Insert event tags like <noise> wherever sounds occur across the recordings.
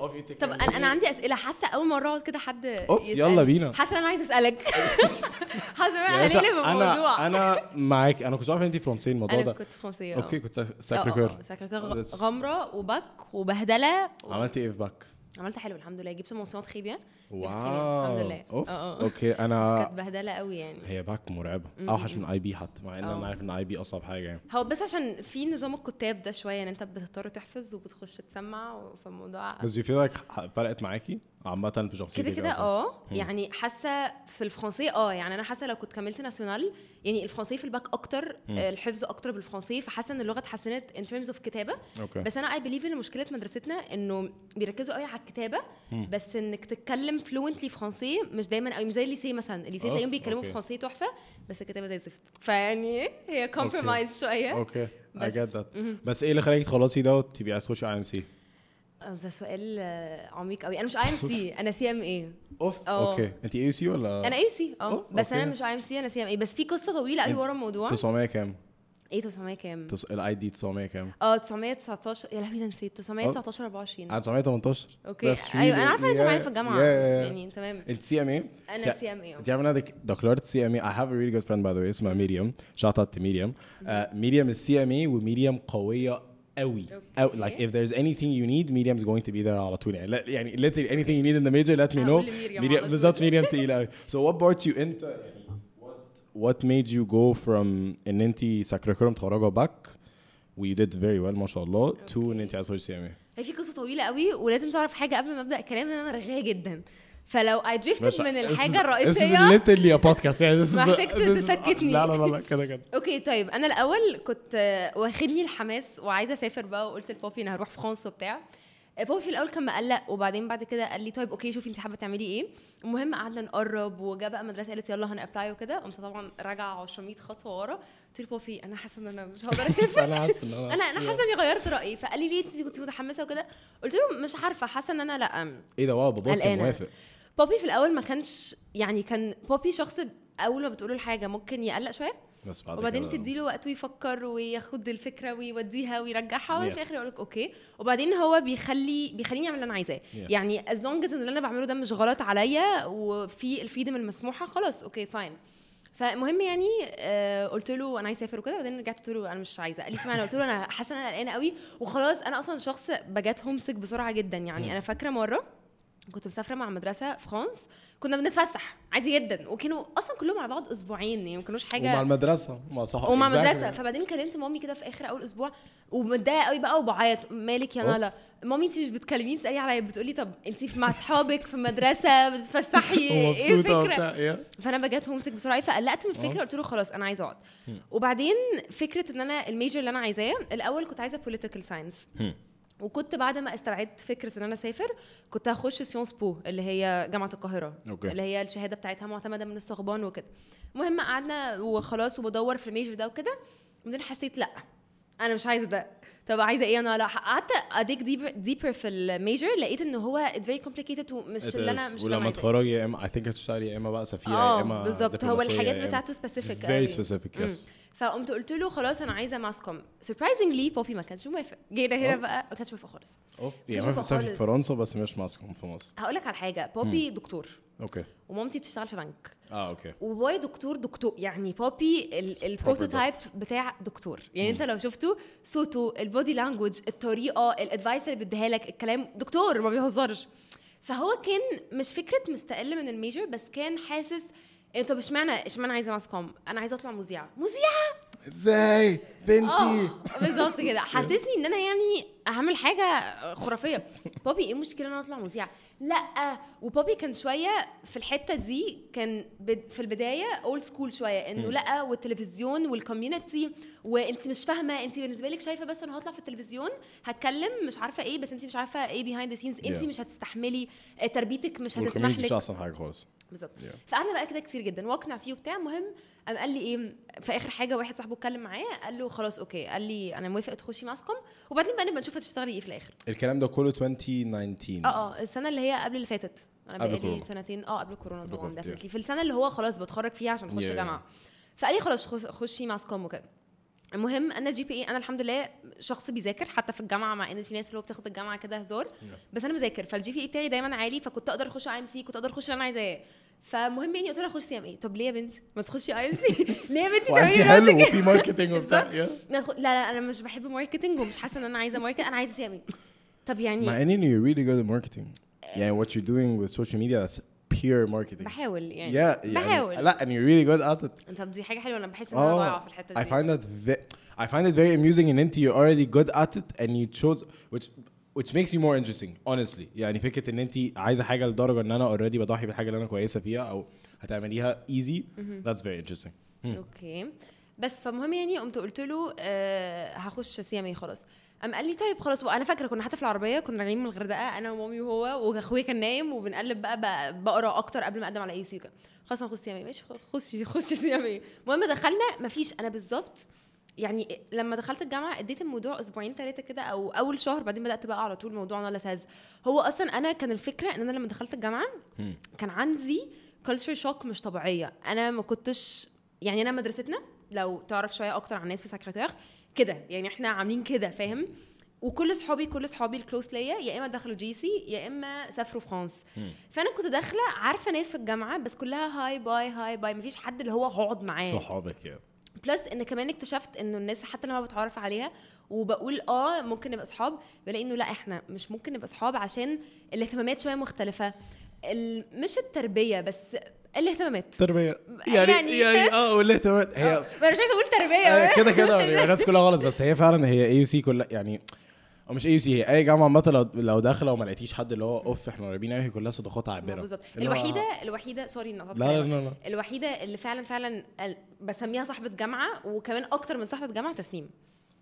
اوف take طب أنا أنا. عندي أسئلة حاسة أول مرة أقعد كده حد أوف،. يلا بينا. حاسة أنا عايزة أسألك <laughs> حاسة أنا هنقلب الموضوع أنا أنا معاك أنا كنت عارف انت فرنسية الموضوع أنا ده كنت فرنسية أوكي كنت آه، ساكري آه، كور آه، ساكريكور That's- غمرة وبك وبهدلة عملتي إيه في باك؟ عملت حلو الحمد لله. جبت منصات خيبيا واو الحمد لله. أوف. آه، آه. أوكي بس أنا كانت بهدلة قوي يعني. هي باك مرعبة. أوحش من اي بي حتى مع إن. أنا عارف إن اي بي أصعب حاجة يعني. هو بس عشان في نظام الكتاب ده شوية إن أنت بتضطر تحفظ وبتخش تسمع فالموضوع بس you feel like فرقت معاكي؟ عامة في شخصيتك كده كده آه يعني حاسة في الفرنسيه آه يعني أنا حاسة لو كنت كملت national يعني الفرنسيه في الباك أكتر آه، الحفظ أكتر بالفرنسيه فحاسة إن اللغة اتحسنت in terms of كتابة. okay. بس أنا I believe إن مشكلة مدرستنا إنه بيركزوا قوي على الكتابة بس إنك تتكلم fluently فرنسيه مش دايما قوي مش زي ال lycée مثلا. ال lycée أوف، تلاقيهم بيتكلموا okay. فرنسيه تحفة بس الكتابة زي الزفت. فيعني هي compromise شوية. okay. بس- بس إيه اللي خلاكي تخلصي ده؟ وتبقي عايز تخشي اي ام سي ده سؤال آه، عميق قوي. أنا مش اي ام سي أنا سي ام اي أوف آه. أوكي. أنت اي سي ولا؟ أنا اي سي آه. بس أنا. مش اي ام سي أنا سي ام اي بس في قصة طويلة قوي ورا الموضوع. 900 كام؟ إيه 900 كام؟ الاي دي 900 كام؟ آه 919 يا لهوي ده نسيت. 919 24 على 918 أوكي. أيوه أنا عارفة أنت معايا في الجامعة. يعني تمام. أنت سي ام اي؟ أنا سي ام اي انت عارف إن أنا دكتورة سي ام اي I have a really good friend by the way. اسمها ميريام. Shout out to ميريام ميريام ال CMA وميريام قوية قوي. أو okay. like if there's anything you need ميريام's going to be there على طول. يعني لا يعني literally anything you need in the major let me know. هقول لميريام على طول. بالظبط ميريام <laughs> تقيلة قوي. So what brought you انت يعني what what made you go from ان انت Sacré-Coeur متخرجة باك و you did very well ما شاء الله. To ان انت عايز تخش CMA هي في قصة طويلة قوي ولازم تعرف حاجة قبل ما أبدأ الكلام ان أنا رغايه جدا. فلو I drifted من الحاجة الرئيسيه This is literally a podcast. يعني this is <laughs> محتاج تسكتني. لا لا لا كده كده. okay طيب. أنا الأول كنت واخدني الحماس وعايزة أسافر بقى وقلت لبابي أنا هروح فرنسا وبتاع. بابي في الأول كان مقلق وبعدين بعد كده قال لي طيب okay شوفي أنت حابة تعملي إيه. المهم قعدنا نقرب وجا بقى مدرسة قالت يلا هن apply وكده. قمت طبعا راجعة 200 خطوة ورا. قلت له بابي أنا حاسة إن أنا مش هقدر <laughs> أسافر. أنا حاسس إن أنا أنا حاسة إني غيرت رأيي. فقال لي ليه أنت كنت متحمسة وكده؟ قلت له مش عارفة حاسة إن أنا لأ. إيه ده wow بابا كان. موافق. بابي في الأول ما كانش يعني كان بابي شخص أول ما بتقوله الحاجة ممكن يقلق شوية بس بعد وبعدين تديله وقته يفكر وياخد الفكرة ويوديها ويرجعها وفي Yeah. الآخر يقول لك okay. وبعدين هو بيخلي بيخليني أعمل اللي أنا عايزاه. Yeah. يعني as long as اللي أنا بعمله ده مش غلط عليا وفي ال freedom المسموحة خلاص okay fine فالمهم يعني آه قلت له أنا عايزه أسافر وكده. بعدين رجعت قلت له أنا مش عايزة. قال لي اشمعنى؟ قلت له أنا حاسة إن أنا قلقانة قوي وخلاص أنا أصلا شخص بجات هومسك بسرعة جدا يعني أنا فاكرة مرة كنت مسافرة مع مدرسة في فرانس كنا بنتفسح عادي جدا وكانوا أصلا كلهم على بعض أسبوعين يعني ما كانوش حاجة. ومع المدرسة مع صح ومع exactly. مدرسة. فبعدين كلمت مامي كده في آخر أول أسبوع ومتضايقة قوي بقى وبعيط مالك يا. نالا مامي انت مش بتكلميني تسألي عليا بتقولي طب انت مع اصحابك في مدرسة بتتفسحي؟ <laughs> إيه الفكرة؟ فأنا بجات هومسك بسرعة فقلقت من الفكرة قلت له خلاص أنا عايزة أقعد. وبعدين فكرة إن أنا ال major اللي أنا عايزاه الأول كنت عايزة political science وكنت بعد ما استبعدت فكرة إن أنا أسافر كنت هخش Sciences Po اللي هي جامعة القاهرة okay. اللي هي الشهادة بتاعتها معتمدة من السوربون وكده. المهم قعدنا وخلاص وبدور في ال major ده وكده وبعدين حسيت لأ أنا مش عايزة ده. طب عايزة إيه؟ أنا لا قعدت أ dig deeper deeper في ال major لقيت إن هو it's very complicated ومش اللي أنا. مش ولما. تخرجي يا إما I think هتشتغلي يا إما بقى سفيرة يا آه إما بالظبط. هو الحاجات بتاعته specific very specific yes. فقمت قلت له خلاص أنا عايزة mass comm surprisingly بابي ما كانش موافق. جينا هنا أوف. بقى ما كانش موافق خالص. أوف يعني في فرنسا بس مش mass comm في مصر. هقول لك على حاجة. بابي دكتور. okay. ومامتي بتشتغل في بنك. آه okay. وباباي دكتور دكتور يعني بابي ال- ال prototype بتاع دكتور. يعني أنت لو شفته صوته ال body language الطريقة ال advice اللي بيديها لك الكلام دكتور ما بيهزرش. فهو كان مش فكرة مستقل من ال major بس كان حاسس إيه طب اشمعنى اشمعنى عايزة mass comm أنا عايزة أطلع مذيعة. مذيعة؟ إزاي؟ بنتي. آه بالظبط كده. <laughs> حسسني إن أنا يعني هعمل حاجة خرافية. بابي إيه المشكلة إن أنا أطلع مذيعة؟ لأ وبابي كان شوية في الحتة دي كان في البداية old school شوية إنه لأ والتلفزيون وال community وانت مش فاهمة انت بالنسبة لك شايفة بس أنا هطلع في التلفزيون هتكلم مش عارفة إيه بس انت مش عارفة إيه behind the scenes انت. مش هتستحملي آه، تربيتك مش هتسمح وال community مش لك. أحسن حاجة خالص. بالظبط. Yeah. فقعدنا بقى كده كتير جدا. واقنع فيه وبتاع المهم قام قال لي إيه في آخر حاجة واحد صاحبه اتكلم معاه قال له خلاص okay. قال لي أنا موافق تخشي mass comm وبعدين بقى نبقى نشوف هتشتغلي إيه في الآخر. الكلام ده كله 2019 آه آه السنة اللي هي قبل اللي فاتت. أنا بقالي. سنتين. آه قبل كورونا طبعا definitely. في السنة اللي هو خلاص بتخرج فيها عشان اخش Yeah. جامعة. فقال لي خلاص خش- خشي mass comm وكده. المهم أنا GPA أنا الحمد لله شخص بيذاكر حتى في الجامعة مع إن في ناس اللي هو بتاخد الجامعة كده هزار بس أنا بذاكر. فال GPA بتاعي دايما عالي فكنت أقدر أخش IMC كنت أقدر أخش اللي أنا عايزاه. فمهم يعني قلت لها أخش CMA طب ليه يا بنتي ما تخشي IMC ليه يا بنتي تعملي حلو وفي marketing وبتاع. لا لا أنا مش بحب marketing ومش حاسة إن أنا عايزة market أنا عايزة CMA طب يعني مع إن you're really good at marketing. يعني what you're doing with social media that's pure marketing بحاول يعني yeah يعني بحاول لا and you're really good at it طب دي حاجة حلوة أنا بحس ان أنا ضايعه في Oh, الحته I دي find that ve- I find it very amusing and انت you're already good at it and you chose which which makes you more interesting honestly يعني فكره ان انت عايزه حاجة لدرجه ان أنا already بضحي بالحاجة اللي أنا كويسه فيها أو هتعمليها easy that's very interesting okay بس فمهم يعني قمت قلت له آه هخش CMA خلاص قام قال لي طيب خلاص وأنا فاكرة كنا حتى في العربية كنا راجعين من الغردقة أنا ومامي وهو وأخويا كان نايم وبنقلب بقى, بقى بقرا أكتر قبل ما أقدم على أي سي كده خلاص هنخش CMA ماشي خش خش CMA المهم دخلنا مفيش أنا بالظبط يعني لما دخلت الجامعة اديت الموضوع أسبوعين ثلاثة كده أو أول شهر بعدين بدأت بقى على طول موضوع نالا ساز. هو أصلا أنا كان الفكرة إن أنا لما دخلت الجامعة كان عندي culture shock مش طبيعية. أنا ما كنتش يعني أنا مدرستنا لو تعرف شوية أكتر عن الناس في Sacré-Coeur كده يعني إحنا عاملين كده فاهم؟ وكل صحابي كل صحابي ال close ليا يا إما دخلوا GUC يا إما سافروا فرانس. فأنا كنت داخلة عارفة ناس في الجامعة بس كلها hi bye hi bye مفيش حد اللي هو هقعد معاه. صحابك yeah plus إن كمان اكتشفت إنه الناس حتى لما بتعرف عليها وبقول آه ممكن نبقى اصحاب بلاقي إنه لا إحنا مش ممكن نبقى اصحاب عشان الاهتمامات شوية مختلفة. مش التربية بس الاهتمامات. تربية. يعني يعني- يعني آه والاهتمامات. هي آه، أنا مش عايزه أقول تربية. آه، كده كده يعني الناس كلها غلط بس هي فعلا هي AUC كلها يعني أو مش AUC هي أي جامعة عامة لو لو داخلة وما لقيتيش حد اللي هو أوف إحنا قريبين قوي هي كلها صداقات عابرة. بالظبط. اللي هو- الوحيده الوحيده sorry قطعت لا لا. لا لا. الوحيدة اللي فعلا فعلا بسميها صاحبة جامعة وكمان أكتر من صاحبة جامعة تسنيم.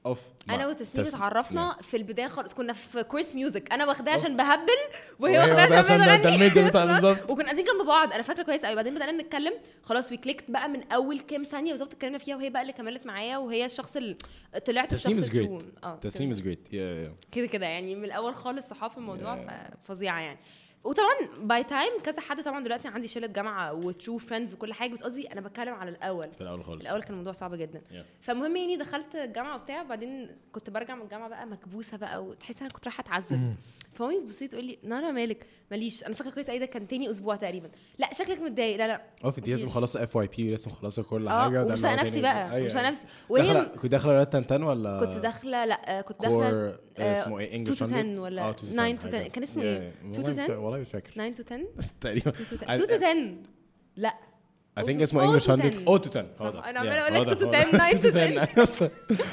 أوف أنا وتسنيم تس- اتعرفنا في البداية خالص. كنا في كورس music أنا واخداه عشان بهبل وهي وهي واخداه واخداه عشان بتغني. <laughs> بالظبط. وكنا قاعدين جنب بعض. أنا فاكرة كويس قوي بعدين بدأنا نتكلم. خلاص we clicked بقى من أول كام ثانية بالظبط اتكلمنا فيها وهي بقى اللي كملت معايا وهي الشخص اللي طلعت تسنيم الشخص التون. آه تسنيم is great كده كده يعني من الأول خالص صحاب في الموضوع فظيعة يعني. وطبعا باي تايم كذا حد طبعا دلوقتي عندي شلة جامعة وترو فريندز وكل حاجة. بس قصدي أنا بتكلم على الأول. في الأول خالص. الأول كان الموضوع صعب جدا. Yeah. فالمهم يعني دخلت الجامعة وبتاع وبعدين كنت برجع من الجامعة بقى مكبوسة بقى وتحس أنا كنت رايحة أتعذب. فمامي تبص لي تقول لي نارا مالك ماليش. أنا فاكرة كويس إيه ده كان تاني أسبوع تقريبا. لا شكلك متضايق. لا لا اوف انت لازم مخلصه اف واي بي لسه مخلصة كل آه حاجة ده لاقيه نفسي بقى أيوة. ومش لاقيه نفسي وهي كنت داخلة تنتن ولا؟ كنت داخلة لا كنت كور داخلة آه، اسمه إيه؟ 2 انجلش to 10 ولا 9 to 10 كان اسمه إيه؟ 2 to 10 والله مش فاكر. 9 to 10 تقريبا. 2 to 10 لا. I think اسمه انجلش to 100 10. أو تو 10 هو ده عمالة أقول هو لك ده، 2 to هو 10 ده. 9 to 10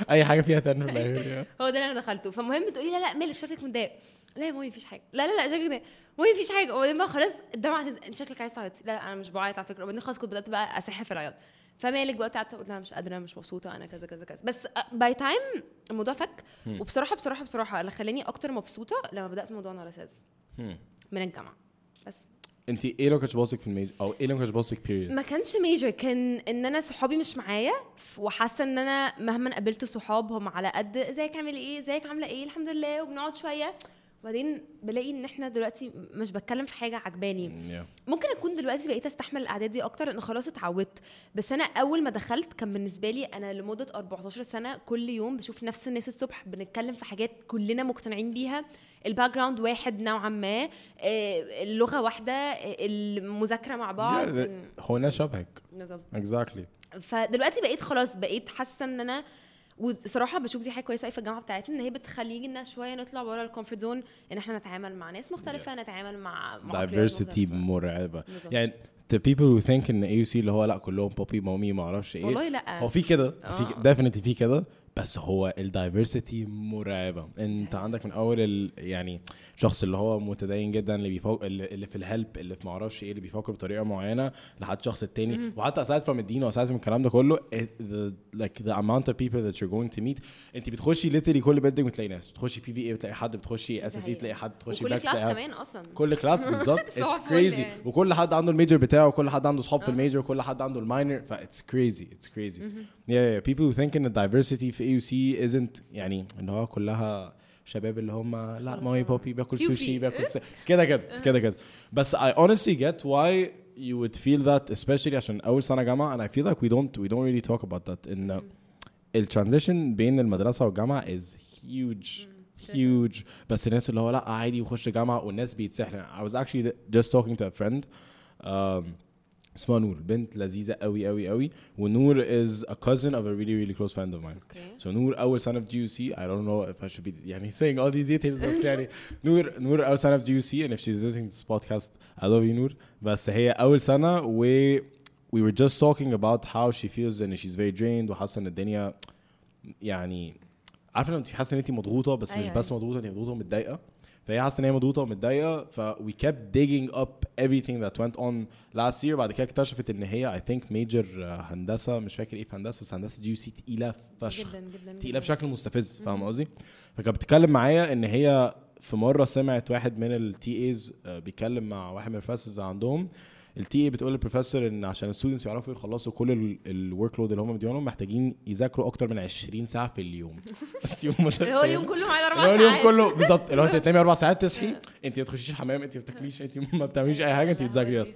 أي حاجة فيها 10 في الآخر هو ده اللي أنا دخلته. فالمهم تقولي لا لا مالك شكلك متضايق. لا يا مامي مفيش حاجة. لا لا لا شكلك متضايق. مامي مفيش حاجة. وبعدين بقى خلاص الدمعة أنت شكلك عايز تعيطي لا لا أنا مش بعيط على فكرة. وبعدين خلاص كنت بدأت بقى اسح في العياط. فمالك بقى قعدت أقول لها مش قادرة مش مبسوطة أنا كذا كذا كذا. بس باي تايم الموضوع فك. وبصراحة بصراحة بصراحة اللي خلاني أكتر مبسوطة لما بدأت موضوع نارساز من الجامعة. بس. انت إيه لو كانش باصك في ال major أو إيه لو كانش باصك بيريد ما كانش major كان إن أنا صحابي مش معايا وحاسة إن أنا مهما قابلت صحاب هم على قد إزيك عامل إيه؟ إزيك عاملة إيه؟ الحمد لله. وبنقعد شوية. وبعدين بلاقي إن إحنا دلوقتي مش بتكلم في حاجة عجباني. ممكن أكون دلوقتي بقيت أستحمل القعدات دي أكتر ان خلاص اتعودت. بس أنا أول ما دخلت كان بالنسبة لي أنا لمدة 14 سنة كل يوم بشوف نفس الناس الصبح بنتكلم في حاجات كلنا مقتنعين بيها. ال background واحد نوعا ما آه، اللغة واحدة آه، المذاكرة مع بعض. هو ناس شبهك. بالظبط. exactly فدلوقتي بقيت خلاص بقيت حاسة إن أنا وصراحة بشوف دي حاجة كويسة في الجامعة بتاعتنا إن هي بتخلينا شوية نطلع بره ال comfort zone إن إحنا نتعامل مع ناس مختلفة Yes. نتعامل مع مختلفة. مرعبة. يعني the people who think ان AUC اللي هو لأ كلهم بوبي مامي ما أعرفش إيه والله لأ هو في كده في آه. definitely في كده بس هو ال diversity مرعبة. انت عندك من أول ال يعني الشخص اللي هو متدين جدا اللي بيفوق اللي في الهلب اللي في معرفش إيه اللي بيفكر بطريقة معينة لحد الشخص التاني. وحتى aside from الدين و aside from الكلام ده كله the, like the amount of people that you're going to meet انت بتخشي literally كل building بتلاقي ناس. بتخشي PVA بتلاقي حد بتخشي SSE. تلاقي حد بتخشي back class. كمان أصلا. كل class <laughs> بالظبط. it's crazy يعني. وكل حد عنده ال major بتاعه وكل حد عنده صحاب في ال major وكل حد عنده ال minor ف it's crazy it's crazy yeah yeah people who think ان diversity في AUC isn't يعني إن هو كلها شباب اللي هم لا مامي بوبي باكل فيوفي. سوشي باكل س- كده كده <laughs> كده كده. بس I honestly get why you would feel that especially عشان أول سنة جامعة and I feel like we don't we don't really talk about that. إن ال transition بين المدرسة والجامعة is huge huge. بس الناس اللي هو لا عادي وخش جامعة والناس بيتسحلوا. I was actually just talking to a friend um, اسمها نور بنت لذيذه قوي قوي قوي ونور is a cousin of a really really close friend of mine okay so نور سنة في GUC I don't know if I should be يعني saying all these details بس يعني نور نور سنة في GUC and if she's listening to this podcast I love you نور بس هي أول سنة و we were just talking about how she feels and she's very drained وحاسة إن الدنيا يعني عارفة لما انت حاسة إن أنت مضغوطة بس مش أيوة، بس مضغوطة أنت مضغوطة ومتضايقة فهي حاسة إن هي مضغوطة ومتضايقة ف we kept digging up everything that went on last year بعد كده اكتشفت إن هي I think major uh, هندسة مش فاكر إيه في هندسة بس هندسة GUC تقيلة فشخ جدا جدا تقيلة. بشكل مستفز فاهم قصدي؟ فكانت بتتكلم معايا إن هي في مرة سمعت واحد من ال TAs بيتكلم مع واحد من ال professors عندهم ال TA بتقول للبروفيسور إن عشان ال students يعرفوا يخلصوا كل ال workload اللي هم مديينهم محتاجين يذاكروا أكتر من 20 ساعة في اليوم. <laughs> اللي هو اليوم كله معايا أربع هو اليوم ساعات. كله بالظبط. اللي هو أنت <laughs> تنامي أربع ساعات تصحي أنت ما تخشيش الحمام أنت ما بتاكليش أنت ما بتعمليش أي حاجة أنت بتذاكري بس.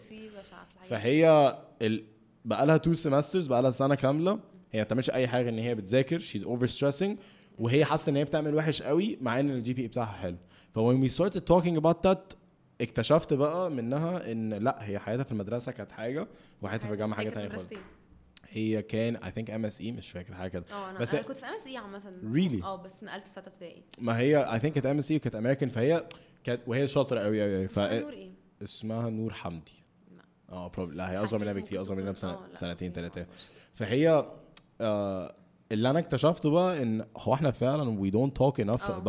فهي ال... بقى لها two semesters بقى لها سنة كاملة. هي ما بتعملش أي حاجة إن هي بتذاكر. she's over stressing وهي حاسة إن هي بتعمل وحش قوي مع إن ال GPA بتاعها حلو. ف when we started talking about that اكتشفت بقى منها إن لا هي حياتها في المدرسة كانت حاجة وحياتها في الجامعة حاجة تانية خالص. هي كان I think MSA مش فاكر حاجة كده آه أنا بس- أنا كنت في MSA عامة Really؟ آه بس نقلت في ستة ابتدائي ما هي I think كانت MSA وكانت امريكان فهي كانت وهي شاطرة قوي قوي قوي ف اسمها نور إيه؟ اسمها نور حمدي لا. آه probably لا هي أصغر منها بكتير أصغر منها بسنه آه، سنتين ثلاثة. فهي آه اللي أنا اكتشفته بقى إن هو إحنا فعلا we don't talk enough آه.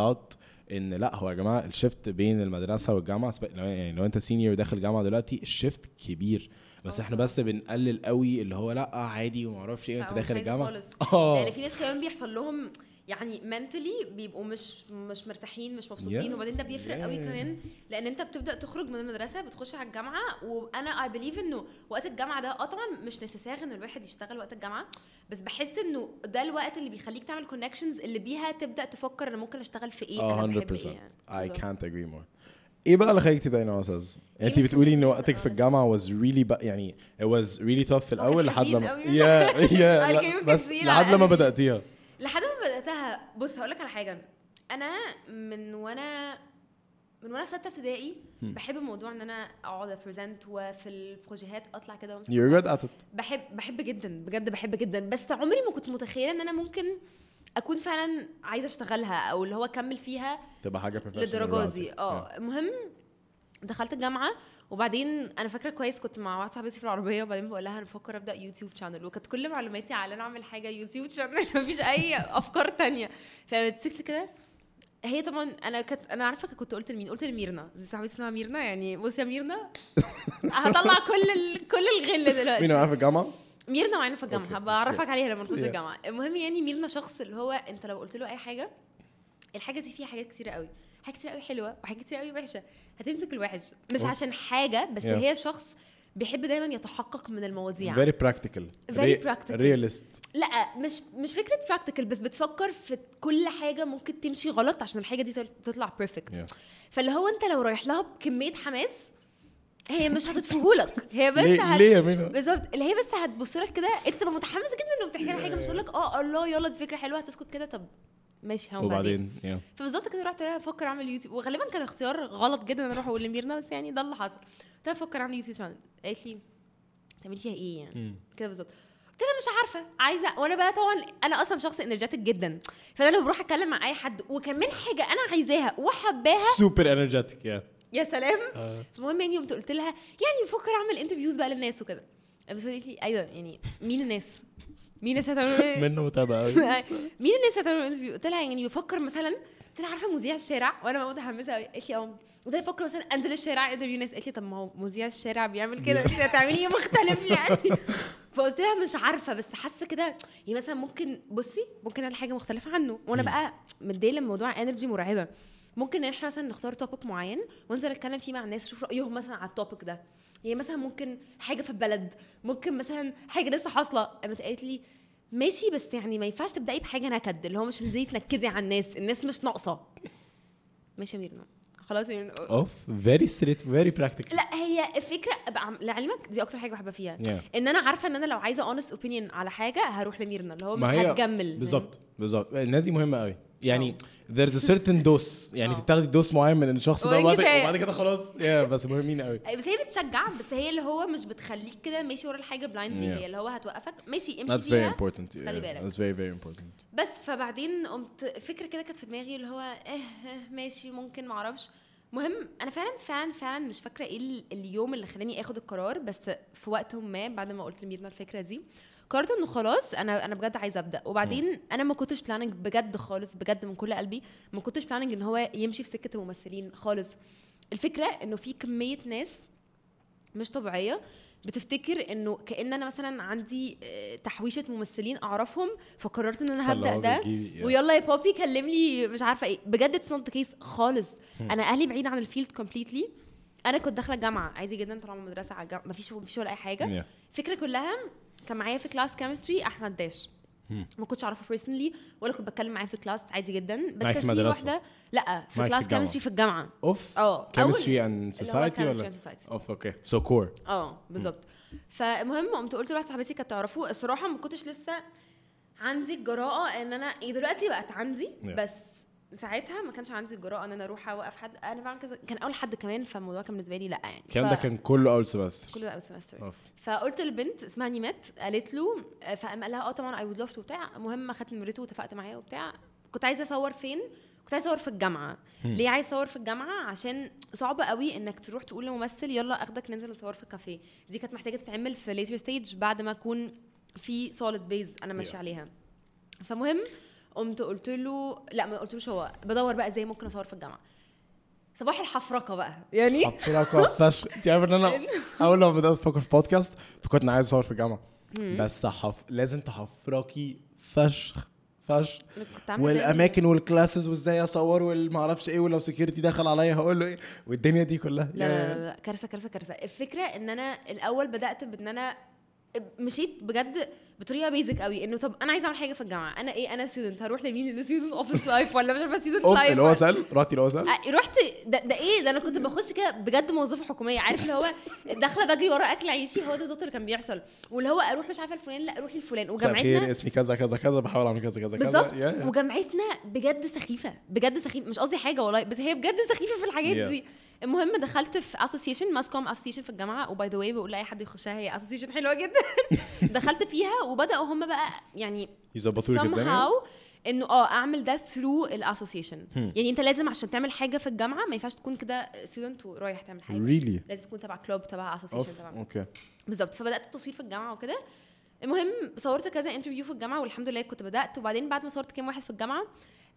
إن لا هو يا جماعة ال shift بين المدرسة والجامعة يعني لو أنت senior داخل جامعة دلوقتي ال shift كبير بس أه، إحنا. بس بنقلل قوي اللي هو لا عادي وما أعرفش إيه انت داخل الجامعة. آه لأن في ناس كمان بيحصل لهم يعني mentally بيبقوا مش مش مرتاحين مش مبسوطين Yeah. وبعدين ده بيفرق قوي Yeah. كمان لأن أنت بتبدأ تخرج من المدرسة بتخش على الجامعة وأنا I believe إنه وقت الجامعة ده آه طبعا مش necessary إن الواحد يشتغل وقت الجامعة بس بحس إنه ده الوقت اللي بيخليك تعمل connections اللي بيها تبدأ تفكر أنا ممكن أشتغل في إيه آه أنا 100% بحب إيه يعني I can't agree more إيه بقى اللي خليك تبدأي يا أستاذ؟ انت اللي بتقولي إن وقتك في الجامعة was really بق... يعني it was really tough في الأول لحد لما قوي. يا <laughs> يا بس لحد لما قلبي. لحد ما بدأتها بص هقول لك على حاجة. أنا من وأنا من وأنا في ستة ابتدائي بحب موضوع إن أنا أقعد ابريزنت وفي البروجيهات أطلع كده وأمسك بحب بحب جدا بجد بحب جدا. بس عمري ما كنت متخيلة إن أنا ممكن أكون فعلا عايزة أشتغلها أو اللي هو أكمل فيها تبقى حاجة للدرجه دي. آه. المهم دخلت الجامعة وبعدين أنا فاكرة كويس كنت مع واحدة صاحبتي في العربية وبعدين بقول لها أنا بفكر أبدأ YouTube channel وكانت كل معلوماتي على أنا أعمل حاجة YouTube channel <laughs> مفيش أي أفكار تانية فمسكت كده هي طبعا أنا كنت أنا عارفة كنت قلت لمين قلت لميرنا دي صاحبتي اسمها ميرنا يعني بصي يا ميرنا <laughs> هطلع كل ال... كل الغل دلوقتي مين معايا في الجامعة؟ ميرنا معانا في الجامعة great. عليها لما نخش Yeah. الجامعة المهم يعني ميرنا شخص اللي هو أنت لو قلت له أي حاجة الحاجة دي فيها حاجات كتيرة قوي حاجات كتير قوي حلوة وحاجات كتير قوي وحشة هتمسك الوحش مش أوه. عشان حاجة بس Yeah. هي شخص بيحب دايما يتحقق من المواضيع practical Very Re- practical. realist لا مش مش فكرة practical بس بتفكر في كل حاجة ممكن تمشي غلط عشان الحاجة دي تطلع perfect Yeah. فاللي هو انت لو رايح لها بكمية حماس هي مش هتدفهولك <laughs> هي بس ليه هت... ليه يا ميرنا؟ بالظبط اللي هي بس هتبص لك كده انت تبقى متحمس جدا انه بتحكي لها حاجة مش تقول لك آه الله يلا دي فكرة حلوة هتسكت كده طب ماشي هو بعدين. وبعدين yeah. فبالظبط كده رحت لها أفكر اعمل يوتيوب. وغالبا كان اختيار غلط جدا إن أروح أقول لميرنا بس يعني ده اللي حصل. قلت لها أفكر اعمل يوتيوب channel. قالت لي تعملي فيها إيه يعني؟ كده بالظبط. قلت لها مش عارفة عايزة. وأنا بقى طبعا أنا أصلا شخص energetic جدا. فأنا لما بروح أتكلم مع أي حد وكمان حاجة أنا عايزاها وحباها. Super energetic yeah. يا سلام. آه. المهم يعني قمت قلت لها يعني بفكر أعمل interviews بقى للناس وكده. بس قالت لي أيوه يعني مين الناس؟ مين الناس هتعمل؟ <laughs> منه متابعة. <laughs> مين الناس هتعمل interview؟ قلت لها يعني بفكر مثلا قلت لها عارفة مذيع الشارع؟ وأنا متحمسة قوي قالت لي آه قلت لها بفكر مثلا أنزل الشارع interview ناس. قالت لي طب ما هو مذيع الشارع بيعمل كده. <laughs> انت هتعملي إيه مختلف يعني. فقلت لها مش عارفة بس حاسة كده يعني مثلا ممكن بصي ممكن أعمل حاجة مختلفة عنه. وأنا بقى مدية للموضوع energy مرعبة. ممكن إن إحنا مثلا نختار topic معين وأنزل أتكلم فيه مع الناس أشوف رأيهم مثلا على ال topic ده. يعني مثلا ممكن حاجة في البلد ممكن مثلا حاجة لسه حاصلة. قامت قالت لي ماشي بس يعني ما ينفعش تبدأي بحاجة نكد اللي هو مش تنزلي تنكدي على الناس الناس مش ناقصة. ماشي يا ميرنا خلاص يعني أوف very straight very practical لا هي الفكرة لعلمك دي أكتر حاجة بحبها فيها. Yeah. إن أنا عارفة إن أنا لو عايزة honest opinion على حاجة هروح لميرنا اللي هو مش هتجمل. بالظبط بالظبط. الناس دي مهمة قوي يعني there's a certain dose. يعني. تاخدي dose معين من الشخص ده وبعد كده خلاص. yeah بس مهمين قوي. بس هي بتشجع بس هي اللي هو مش بتخليك كده ماشي ورا الحاجة blindly Yeah. هي اللي هو هتوقفك. ماشي امشي that's very فيها important خلي بالك. that's very very important. بس فبعدين قمت فكرة كده كانت في دماغي اللي هو آه ماشي ممكن معرفش. مهم أنا فعلا فعلا فعلا مش فاكرة إيه ال- اليوم اللي خلاني آخد القرار بس في وقت ما بعد ما قلت لميرنا الفكرة دي قررت إنه خلاص أنا أنا بجد عايزة أبدأ. وبعدين أنا ما كنتش planning بجد خالص بجد من كل قلبي ما كنتش planning إن هو يمشي في سكة الممثلين خالص. الفكرة إنه في كمية ناس مش طبيعية بتفتكر إنه كأن أنا مثلا عندي آه، تحويشة ممثلين أعرفهم فقررت إن أنا هبدأ ده. ويلا يا بابي كلم لي مش عارفة إيه. بجد it's not the case خالص. أنا أهلي بعيد عن ال field completely أنا كنت داخلة الجامعة عادي جدا طالعة من المدرسة على الجامعة مفيش مفيش ولا أي حاجة. الفكرة كلها كان معايا في class chemistry أحمد داش. ما كنتش أعرفه personally ولا كنت بتكلم معاه في ال class عادي جدا. بس كان في؟ واحدة لأ في class؟ chemistry في الجامعة. أوف آه هو society chemistry ولا. أوف okay. so core آه بالظبط. فالمهم قمت قلت لواحدة صاحبتي كانت تعرفه. الصراحة ما كنتش لسه عندي الجراءة إن أنا إيه دلوقتي بقت عندي Yeah. بس ساعتها ما كانش عندي الجراءه إن أنا أروح أوقف حد. أنا بعمل كذا. كان أول حد كمان فالموضوع كان بالنسبة لي لأ يعني. الكلام ف- ده كان كله أول semester كل ده اول semester فقلت للبنت اسمها نيمات قالت له فقام قال لها آه طبعا I would love وبتاع. المهم أخدت نمرته واتفقت معاه وبتاع. كنت عايزة أصور فين؟ كنت عايزة أصور في الجامعة. ليه عايزه أصور في الجامعة؟ عشان صعب قوي إنك تروح تقول لممثل يلا أخدك ننزل نصور في كافيه دي كانت محتاجة تتعمل في later stage بعد ما أكون في solid base أنا ماشية Yeah. عليها. فمهم قمت قلت له لا ما قلتلوش هو بدور بقى إزاي ممكن اصور في الجامعة. صباح الحفركة بقى يعني؟ حفرك فشخ. انت عارف ان أنا <laughs> أول لما بدأت أفكر في بودكاست فكنت عايز أصور في الجامعة. بس حف... لازم تحفركي فشخ فشخ. والأماكن وال classes وإزاي أصور والما أعرفش إيه ولو security دخل عليا هقول له إيه. والدنيا دي كلها. لا لا, لا, لا. كارثة كارثة كارثة. الفكرة إن أنا الأول بدأت بإن أنا مشيت بجد بطريقة basic قوي إنه طب أنا عايزة أعمل حاجة في الجامعة أنا إيه أنا student هروح لمين؟ student office life ولا مش عارفة student life اللي هو سأل؟ رحتي اللي هو سأل؟ رحت ده, ده إيه؟ ده أنا كنت بخش كده بجد موظفة حكومية عارف اللي هو داخلة بجري ورا أكل عيشي هو ده بالظبط اللي كان بيحصل واللي هو أروح مش عارفة الفلان لا روحي لفلان مساء الخير وجامعتنا اسمي كذا كذا كذا بحاول أعمل كذا كذا كذا بالظبط. وجامعتنا بجد سخيفة بجد سخيفه مش قصدي حاجة والله بس هي بجد سخيفة في الحاجات Yeah. دي. المهم دخلت في association mass comm association في الجامعة و by the way بقول لأي حد يخشها هي association حلوة جدا. <laughs> دخلت فيها وبدأوا هم بقى يعني يظبطوا لك الدنيا؟ إنه آه أعمل ده through ال association يعني أنت لازم عشان تعمل حاجة في الجامعة ما ينفعش تكون كده student ورايح تعمل حاجة. really لازم تكون تبع club تبع association تبع okay. بالظبط. فبدأت التصوير في الجامعة وكده. المهم صورت كذا interview في الجامعة والحمد لله كنت بدأت. وبعدين بعد ما صورت كام واحد في الجامعة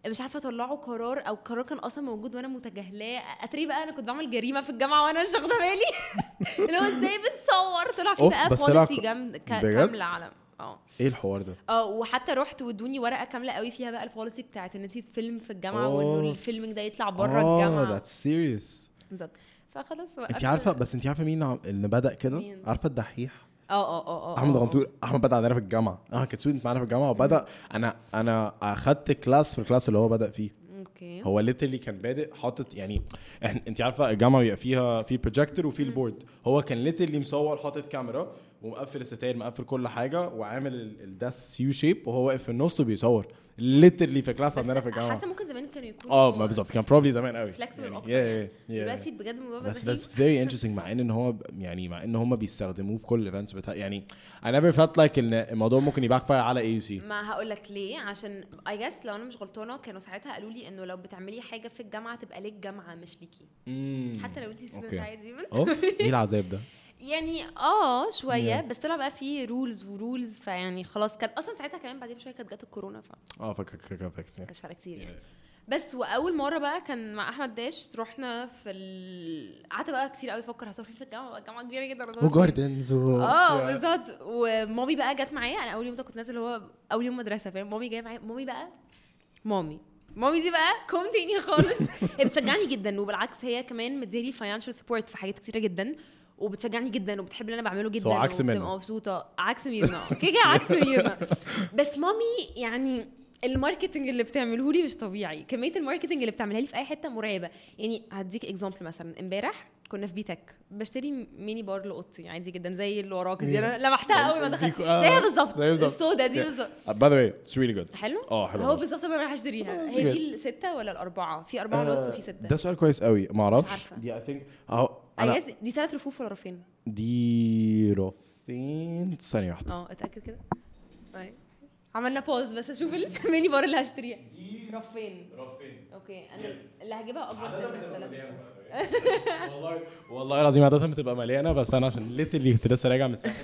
مش عارفة طلعوا قرار أو قرار كان أصلا موجود وأنا متجاهلاه. أتاري بقى أنا كنت بعمل جريمة في الجامعة وأنا مش واخدة بالي. <laughs> اللي هو إزاي بتصور؟ طلع في بقى policy جامد؟ كامله على آه. إيه الحوار ده؟ آه وحتى رحت وادوني ورقة كاملة قوي فيها بقى ال policy بتاعت إن انت تفيلم في الجامعة وإنه أوف. ال filming ده يطلع بره آه الجامعة. ذاتس سيريس بالظبط. فخلاص انت. عارفة بس انت عارفة مين اللي بدأ كده؟ عارفة الدحيح؟ آه آه آه آه أحمد آه. غندور أحمد بدأ عندنا في الجامعة. آه كان student معانا في الجامعة وبدأ. أنا أنا أخدت class في ال class اللي هو بدأ فيه. okay. هو literally كان بادئ حاطط يعني إحنا أنت عارفة الجامعة بيبقى فيها في بروجيكتور وفي ال board هو كان literally مصور حاطط كاميرا ومقفل الستاير مقفل كل حاجة وعامل ال- ال desks U shape وهو واقف في النص وبيصور literally في class عندنا في الجامعة. حاسة ممكن زمان كانوا يكونوا آه ما بالظبط كان probably زمان قوي. flexible يعني أكتر يعني. دلوقتي بجد الموضوع بس that's very interesting مع إن إن هو يعني مع إن هم بيستخدموه في كل ال events بتاع يعني I never felt like إن الموضوع ممكن ي backfire على I see ما هقول لك ليه عشان I guess لو أنا مش غلطانة كانوا ساعتها قالوا لي إنه لو بتعملي حاجة في الجامعة تبقى للجامعه مش ليكي. حتى لو انت student. عادي أوف <laughs> إيه العذاب ده؟ يعني آه شوية Yeah. بس طلع بقى في rules و rules فيعني خلاص كانت أصلا ساعتها كمان بعدين بشوية كانت جت الكورونا فما آه فاكر فاكر فاكر كانش فارقه كتير يعني بس وأول مرة بقى كان مع أحمد داش رحنا في ال... قعدت بقى كتير قوي أفكر هصور فين في الجامعة بقى الجامعة كبيرة جدا فين. و gardens و آه. بالظبط ومامي بقى جت معايا أنا أول يوم ده كنت نازل هو أول يوم مدرسة فاهم مامي جاية معايا مامي بقى مامي مامي دي بقى كوم تاني خالص <laughs> بتشجعني جدا وبالعكس هي كمان مديالي financial support في حاجات كتيرة جدا وبتشجعني جدا وبتحب اللي أنا بعمله جدا عكس وبتبقى منى. مبسوطة. عكس ميرنا <laughs> كده عكس ميرنا بس مامي يعني ال marketing اللي بتعمله لي مش طبيعي. كمية ال marketing اللي بتعملها لي في أي حتة مرعبة. يعني هديك example مثلا. إمبارح كنا في بيتك. بشتري mini bar لاوضتي عادي جدا زي اللي وراك دي. أنا لمحتها أول ما دخلت. آه، زيها بالظبط. السودا دي. بالظبط. by the way it's really good حلو؟ آه حلو هو. بالظبط أنا رايحة أشتريها. هي. دي الستة ولا الأربعة؟ في أربعة ونص وفي ستة. ده سؤال كويس قوي ما أعرفش. دي I think guess دي- دي ثلاث رفوف ولا رفين؟ دي رفين. ثانية واحدة. آه اتأكد كده. طيب. عملنا pause بس أشوف ال mini <laughs> bar اللي هشتريها. رفين. رفين. okay أنا اللي هجيبها أكبر ثلاثة. والله والله العظيم عادة بتبقى مليانة بس أنا عشان literally كنت لسه راجع من الساحل.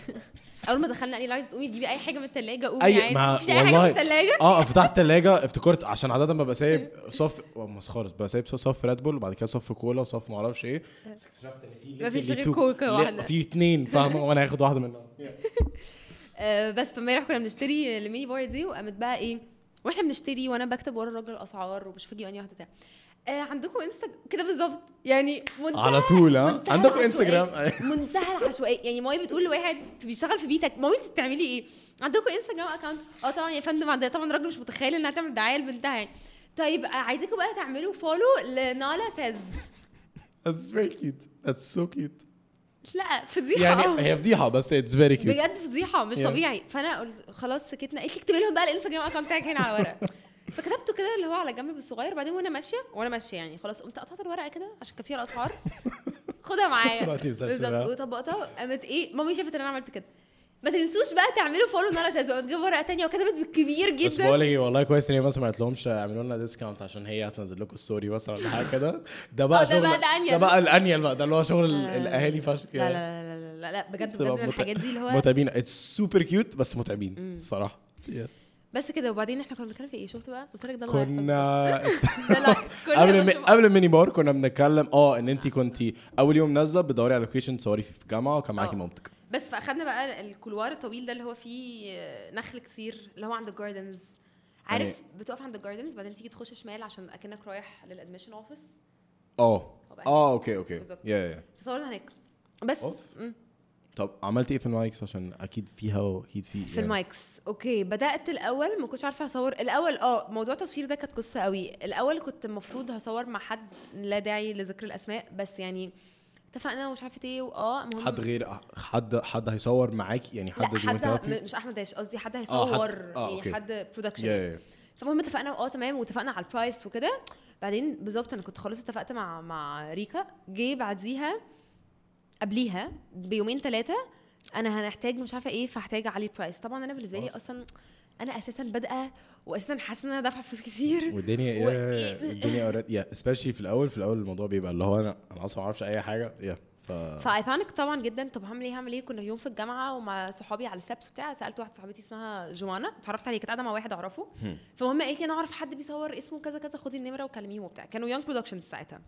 أول ما دخلنا قال لي عايز تقومي تجيبي أي حاجة من الثلاجه قومي اي عادي. ما مفيش أي حاجة من الثلاجه آه فتحت الثلاجه افتكرت عشان عادة ببقى سايب صف مسخرة ببقى سايب صف Red Bull وبعد كده صف كولا وصف ما أعرفش إيه. اكتشفت ان في مفيش غير كوكا لا، واحدة. في اثنين فاهمة؟ وأنا هاخد واحدة منهم. <laughs> آه بس فامبارح كنا بنشتري ال mini bar دي وقامت بقى إيه وإحنا بنشتري وأنا بكتب ورا الراجل الأسعار وبشوف أجيب أنهي واحدة بتاع آه عندكم Insta كده بالظبط يعني منتهى على طول ها عندكم. انستجرام منتهى العشوائيه يعني مامي بتقول لواحد بيشتغل في بيتك مامي انت بتعملي إيه عندكم Instagram account آه طبعا يا فندم عندها طبعا الراجل مش متخيل إنها تعمل دعاية لبنتها يعني طيب آه، عايزاكم بقى تعملوا follow لنالا ساز That's very cute. That's so cute. لا فضيحه يعني. هي فضيحة بس it's very cute. بجد فضيحه مش Yeah. طبيعي فأنا خلاص سكتنا قلت لي اكتبي لهم بقى ال Instagram account بتاعك هنا على ورق فكتبته كده اللي هو على جنب بالصغير بعدين وأنا ماشية وأنا ماشية يعني خلاص قمت قطعت الورقة كده عشان كان فيها الاسعار <laughs> خدها معايا. بالظبط. وطبقتها قامت إيه مامي شافت إن أنا عملت كده. ما تنسوش بقى تعملوا follow نالا ساز وقامت جايبه ورقة تانية وكتبت بالكبير بس جدا. بقول لك إيه، والله كويس إن هي مثلا ما قالتلهمش اعملوا لنا discount عشان هي هتنزل لكم story مثلا ولا حاجة كده. ده بقى آه، ده بقى ده أنيل. ده بقى الانيل بقى. ده اللي هو شغل لا. الأهالي فشخ. لا لا لا لا لا, بجد بجد الحاجات دي اللي هو متعبين. it's super cute بس متعبين الصراحه بس كده وبعدين إحنا كنا بنتكلم في إيه؟ شفت بقى؟ قلت لك ده اللي كنا <laughs> <laughs> قبل قبل الميني بار كنا بنتكلم آه إن انت كنتي أول يوم نازلة بتدوري على location تصوري فيه في الجامعة وكان معاكي آه. مامتك. بس فأخدنا بقى ال couloir الطويل ده اللي هو فيه نخل كتير اللي هو عند ال gardens عارف يعني- بتقف عند ال gardens بعدين تيجي تخش شمال عشان أكنك رايح لل admission office آه. آه okay okay. Yeah yeah فصورنا هناك. بس. طب عملتي إيه في ال mics عشان أكيد فيها وأكيد في في ال mics. Okay بدأت الأول ما كنتش عارفة أصور. الأول آه موضوع التصوير ده كانت قصة قوي. الأول كنت المفروض هصور مع حد لا داعي لذكر الأسماء بس يعني اتفقنا ومش عارفة إيه وآه المهم حد غير حد حد هيصور معاكي يعني لا حد زي حد مش أحمد داش قصدي حد آه، هيصور حد- آه، يعني. حد production yeah yeah فالمهم اتفقنا آه تمام واتفقنا على ال price وكده. بعدين بالظبط أنا كنت خلاص اتفقت مع مع ريكا. جه بعديها قبليها بيومين ثلاثة أنا هنحتاج مش عارفة إيه فهحتاج اعلي price طبعا أنا بالنسبة لي أصلاً. أصلا أنا أساسا بادئة واساسا حاسة إن أنا دافعة فلوس كتير. والدنيا <laughs> و- yeah- yeah- الدنيا already yeah especially في الأول في الأول الموضوع بيبقى اللي هو أنا أنا أصلا ما أعرفش أي حاجة yeah ف ف I panic طبعا جدا. طب هعمل إيه؟ هعمل إيه؟ كنا يوم في الجامعة ومع صحابي على ال steps وبتاع. سألت واحدة صاحبتي اسمها جوانا. اتعرفت عليها كانت قاعدة مع واحد أعرفه. فالمهم قالت لي أنا أعرف حد بيصور اسمه كذا كذا خدي النمرة وكلميهم وبتاع. كانوا Young Productions ساعتها.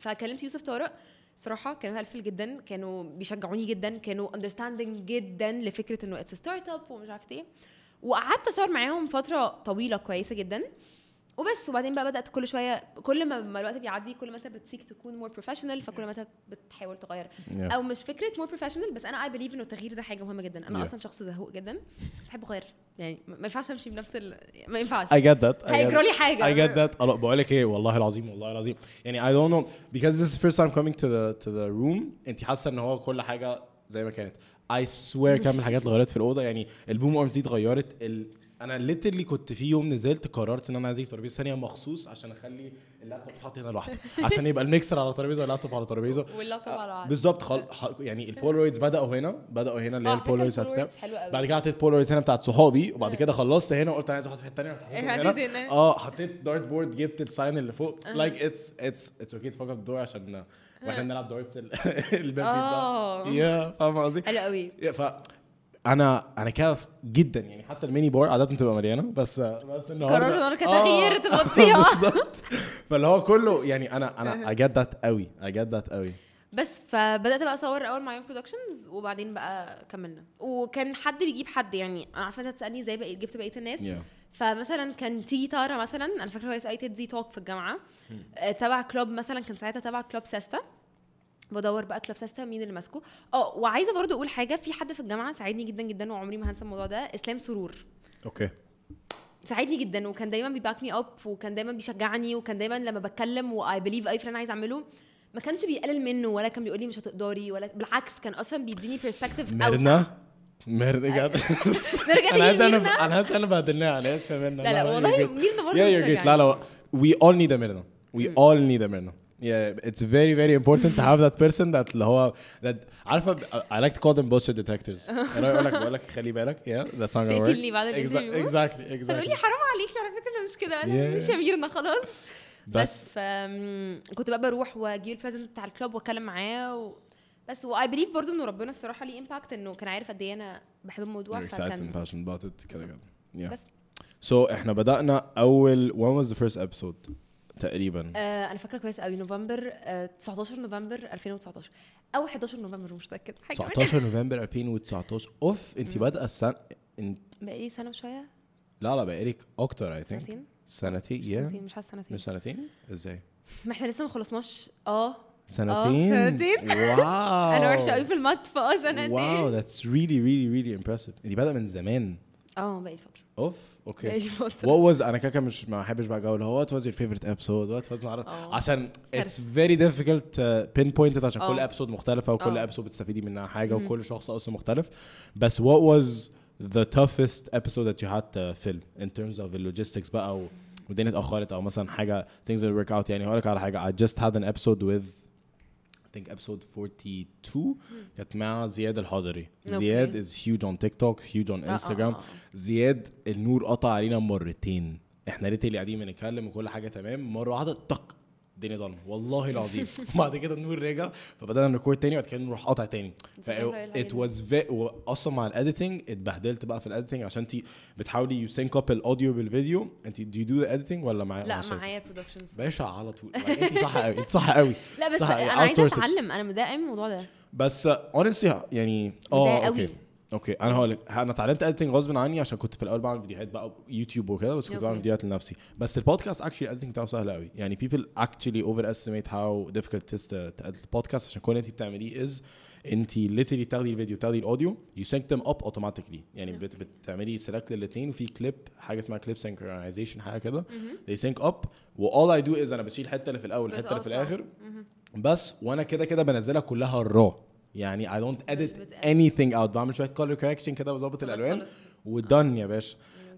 فكلمت يوسف طارق. صراحة كانوا helpful جدا. كانوا بيشجعوني جدا. كانوا understanding جدا لفكرة إنه it's start up ومش عارفة إيه. وقعدت أصور معاهم فترة طويلة كويسة جدا. وبس وبعدين بقى بدأت كل شوية كل ما الوقت بيعدي كل ما انت بتسيك تكون more professional فكل ما انت بتحاول تغير Yeah. أو مش فكرة more professional بس أنا I believe إنه التغيير ده حاجة مهمة جدا أنا Yeah. أصلا شخص زهوق جدا بحب أغير يعني ما ينفعش أمشي بنفس ال... ما ينفعش that. I get هيجرى لي. I get that. الله بقول لك إيه والله العظيم والله العظيم يعني don't know because this is first time coming to the to the room أنت حاسة إن هو كل حاجة زي ما كانت I swear كم الحاجات اتغيرت في الأوضة يعني ال boom arms دي اتغيرت ال... أنا literally كنت في يوم نزلت قررت إن أنا عايز أجيب ترابيزة ثانية مخصوص عشان أخلي اللابتوب اتحط هنا لوحده <laughs> عشان يبقى الميكسر على ترابيزة واللابتوب على ترابيزة واللابتوب على بعض. بالظبط خل... يعني ال Polaroids بدأوا هنا بدأوا هنا اللي هي آه، حلوة قوي. بعد كده حطيت Polaroids هنا بتاعت صحابي وبعد كده خلصت هنا وقلت أنا عايز أحط في حتة ثانية رحت حطيتهم حطيت هنا. آه حطيت dart board جبت ال sign اللي فوق like it's it's it's okay to cover the door عشان وإحنا بنلعب darts ال- <laughs> الباب آه. بيتباع يا فاهم قصدي؟ حلو قوي أنا أنا كده جدا يعني. حتى ال mini bar عادة بتبقى مليانة بس بس النهارده قررت النهاردة كتغيير تفضيها. <laughs> بالظبط. فاللي هو كله يعني أنا أنا I get that قوي that قوي. بس فبدأت بقى أصور أول مع Young Productions وبعدين بقى كملنا. وكان حد بيجيب حد يعني. أنا عارفة أنت تسالني إزاي بقى جبت بقية الناس. Yeah. فمثلا كان تي تارا مثلا أنا فاكرة هو as a TED Talk في الجامعة. آه، تبع club مثلا كان ساعتها تبع club سيستا بدور بقى club سيستا مين اللي ماسكه. آه وعايزة برضو أقول حاجة في حد في الجامعة ساعدني جدا جدا وعمري ما هنسى الموضوع ده إسلام سرور. okay. ساعدني جدا وكان دايما بي back me up وكان دايما بيشجعني وكان دايما لما بتكلم و I believe أي plan عايز أعمله. ما كانش بيقلل منه ولا كان بيقول لي مش هتقدري ولا بالعكس كان أصلا بيديني perspective ميرنا؟ ميرنا جد <laughs> نرجع أنا تاني أنا أنا حاسس أنا بهدلناها أنا اسف يا ميرنا. لا لا والله ميرنا برضه you're great لا لا we all need a ميرنا. we all need a ميرنا. Yeah it's very very important to have that person that اللي هو that عارفة I like to call them bullshit detectors أنا أقول لك بقول لك خلي بالك yeah that's not gonna work تقتلني بعد Exa- ال interview. exactly. هتقولي exactly حرام عليك على فكرة مش كده أنا. مش يا ميرنا خلاص. بس بس ف كنت بقى بروح واجيب ال president بتاع ال club وأتكلم معاه و... بس و I believe برضو إنه ربنا الصراحة ليه impact إنه كان عارف قد إيه أنا بحب الموضوع you're excited and فكان passionate about it كده كده. بس. So إحنا بدأنا أول when was the first episode تقريبا. آه أنا فاكرة كويس قوي نوفمبر آه 19 نوفمبر 2019 أو 11 نوفمبر مش متاكد حاجة منهم. 19 <laughs> نوفمبر 2019 أوف انت بادئة السنة انت بقالي سنة وشوية. لا لا بقالك أكتر I think سنتين. سنتين مش سنتين مش حاسة سنتين. مش سنتين؟ إزاي؟ ما إحنا لسه ما خلصناش. آه. سنتين؟ سنتين. wow. <laughs> أنا وحشة قوي في ال math فآه سنتين. wow that's really really really impressive انت بادئه من زمان. آه بقى الفترة اوف okay. بقى الفترة what was أنا كده مش ما احبش بقى اللي هو what was your favorite episode what was عشان it's very difficult pinpoint عشان كل آه. episode مختلفة وكل آه. episode بتستفيدي منها حاجة مم. وكل شخص أصلا مختلف. بس what was the toughest episode that you had film in terms of ال logistics بقى والدنيا اتأخرت أو مثلا حاجة things that work out يعني. هقول لك على حاجة. I just had an episode with think episode 42 كانت مع زياد الحضري. زياد is huge on TikTok huge on آه، آه، Instagram. آه. زياد النور قطع علينا مرتين. إحنا ريت اللي قاعدين بنتكلم وكل حاجة تمام. مرة واحدة طق. الدنيا ضلمة. والله العظيم. <laughs> بعد كده النور رجع فبدأنا ن record تاني وبعد كده راح قاطع تاني. ف was very أصلا مع ال editing اتبهدلت بقى في ال editing عشان انت بتحاولي you sync up ال audio بالفيديو. انت do you do the editing ولا معايا؟ لا؟ معايا productions باشا على طول. like انت صح قوي انت صح قوي لا بس أنا عايزة. أتعلم. أنا متضايقة من الموضوع ده. بس honestly يعني آه okay. okay أنا هقول لك أنا اتعلمت editing غصب عني عشان كنت في الأول بعمل فيديوهات بقى يوتيوب وكده بس كنت. بعمل فيديوهات لنفسي. بس البودكاست actually ال editing بتاعه سهل قوي. يعني how difficult it is to, to edit البودكاست عشان كل اللي انت بتعمليه is انت literally بتاخدي الفيديو بتاخدي ال audio you sync them up automatically. يعني بت بتعملي select للاثنين وفي كليب حاجة اسمها clip synchronization حاجة كده. they sync up و all I do is أنا بشيل الحتة اللي في الأول الحتة اللي في. الآخر. بس وأنا كده كده بنزلها كلها را يعني I don't edit بت edit. anything out. بعمل شوية color correction كده بظبط الألوان. و done يا باشا.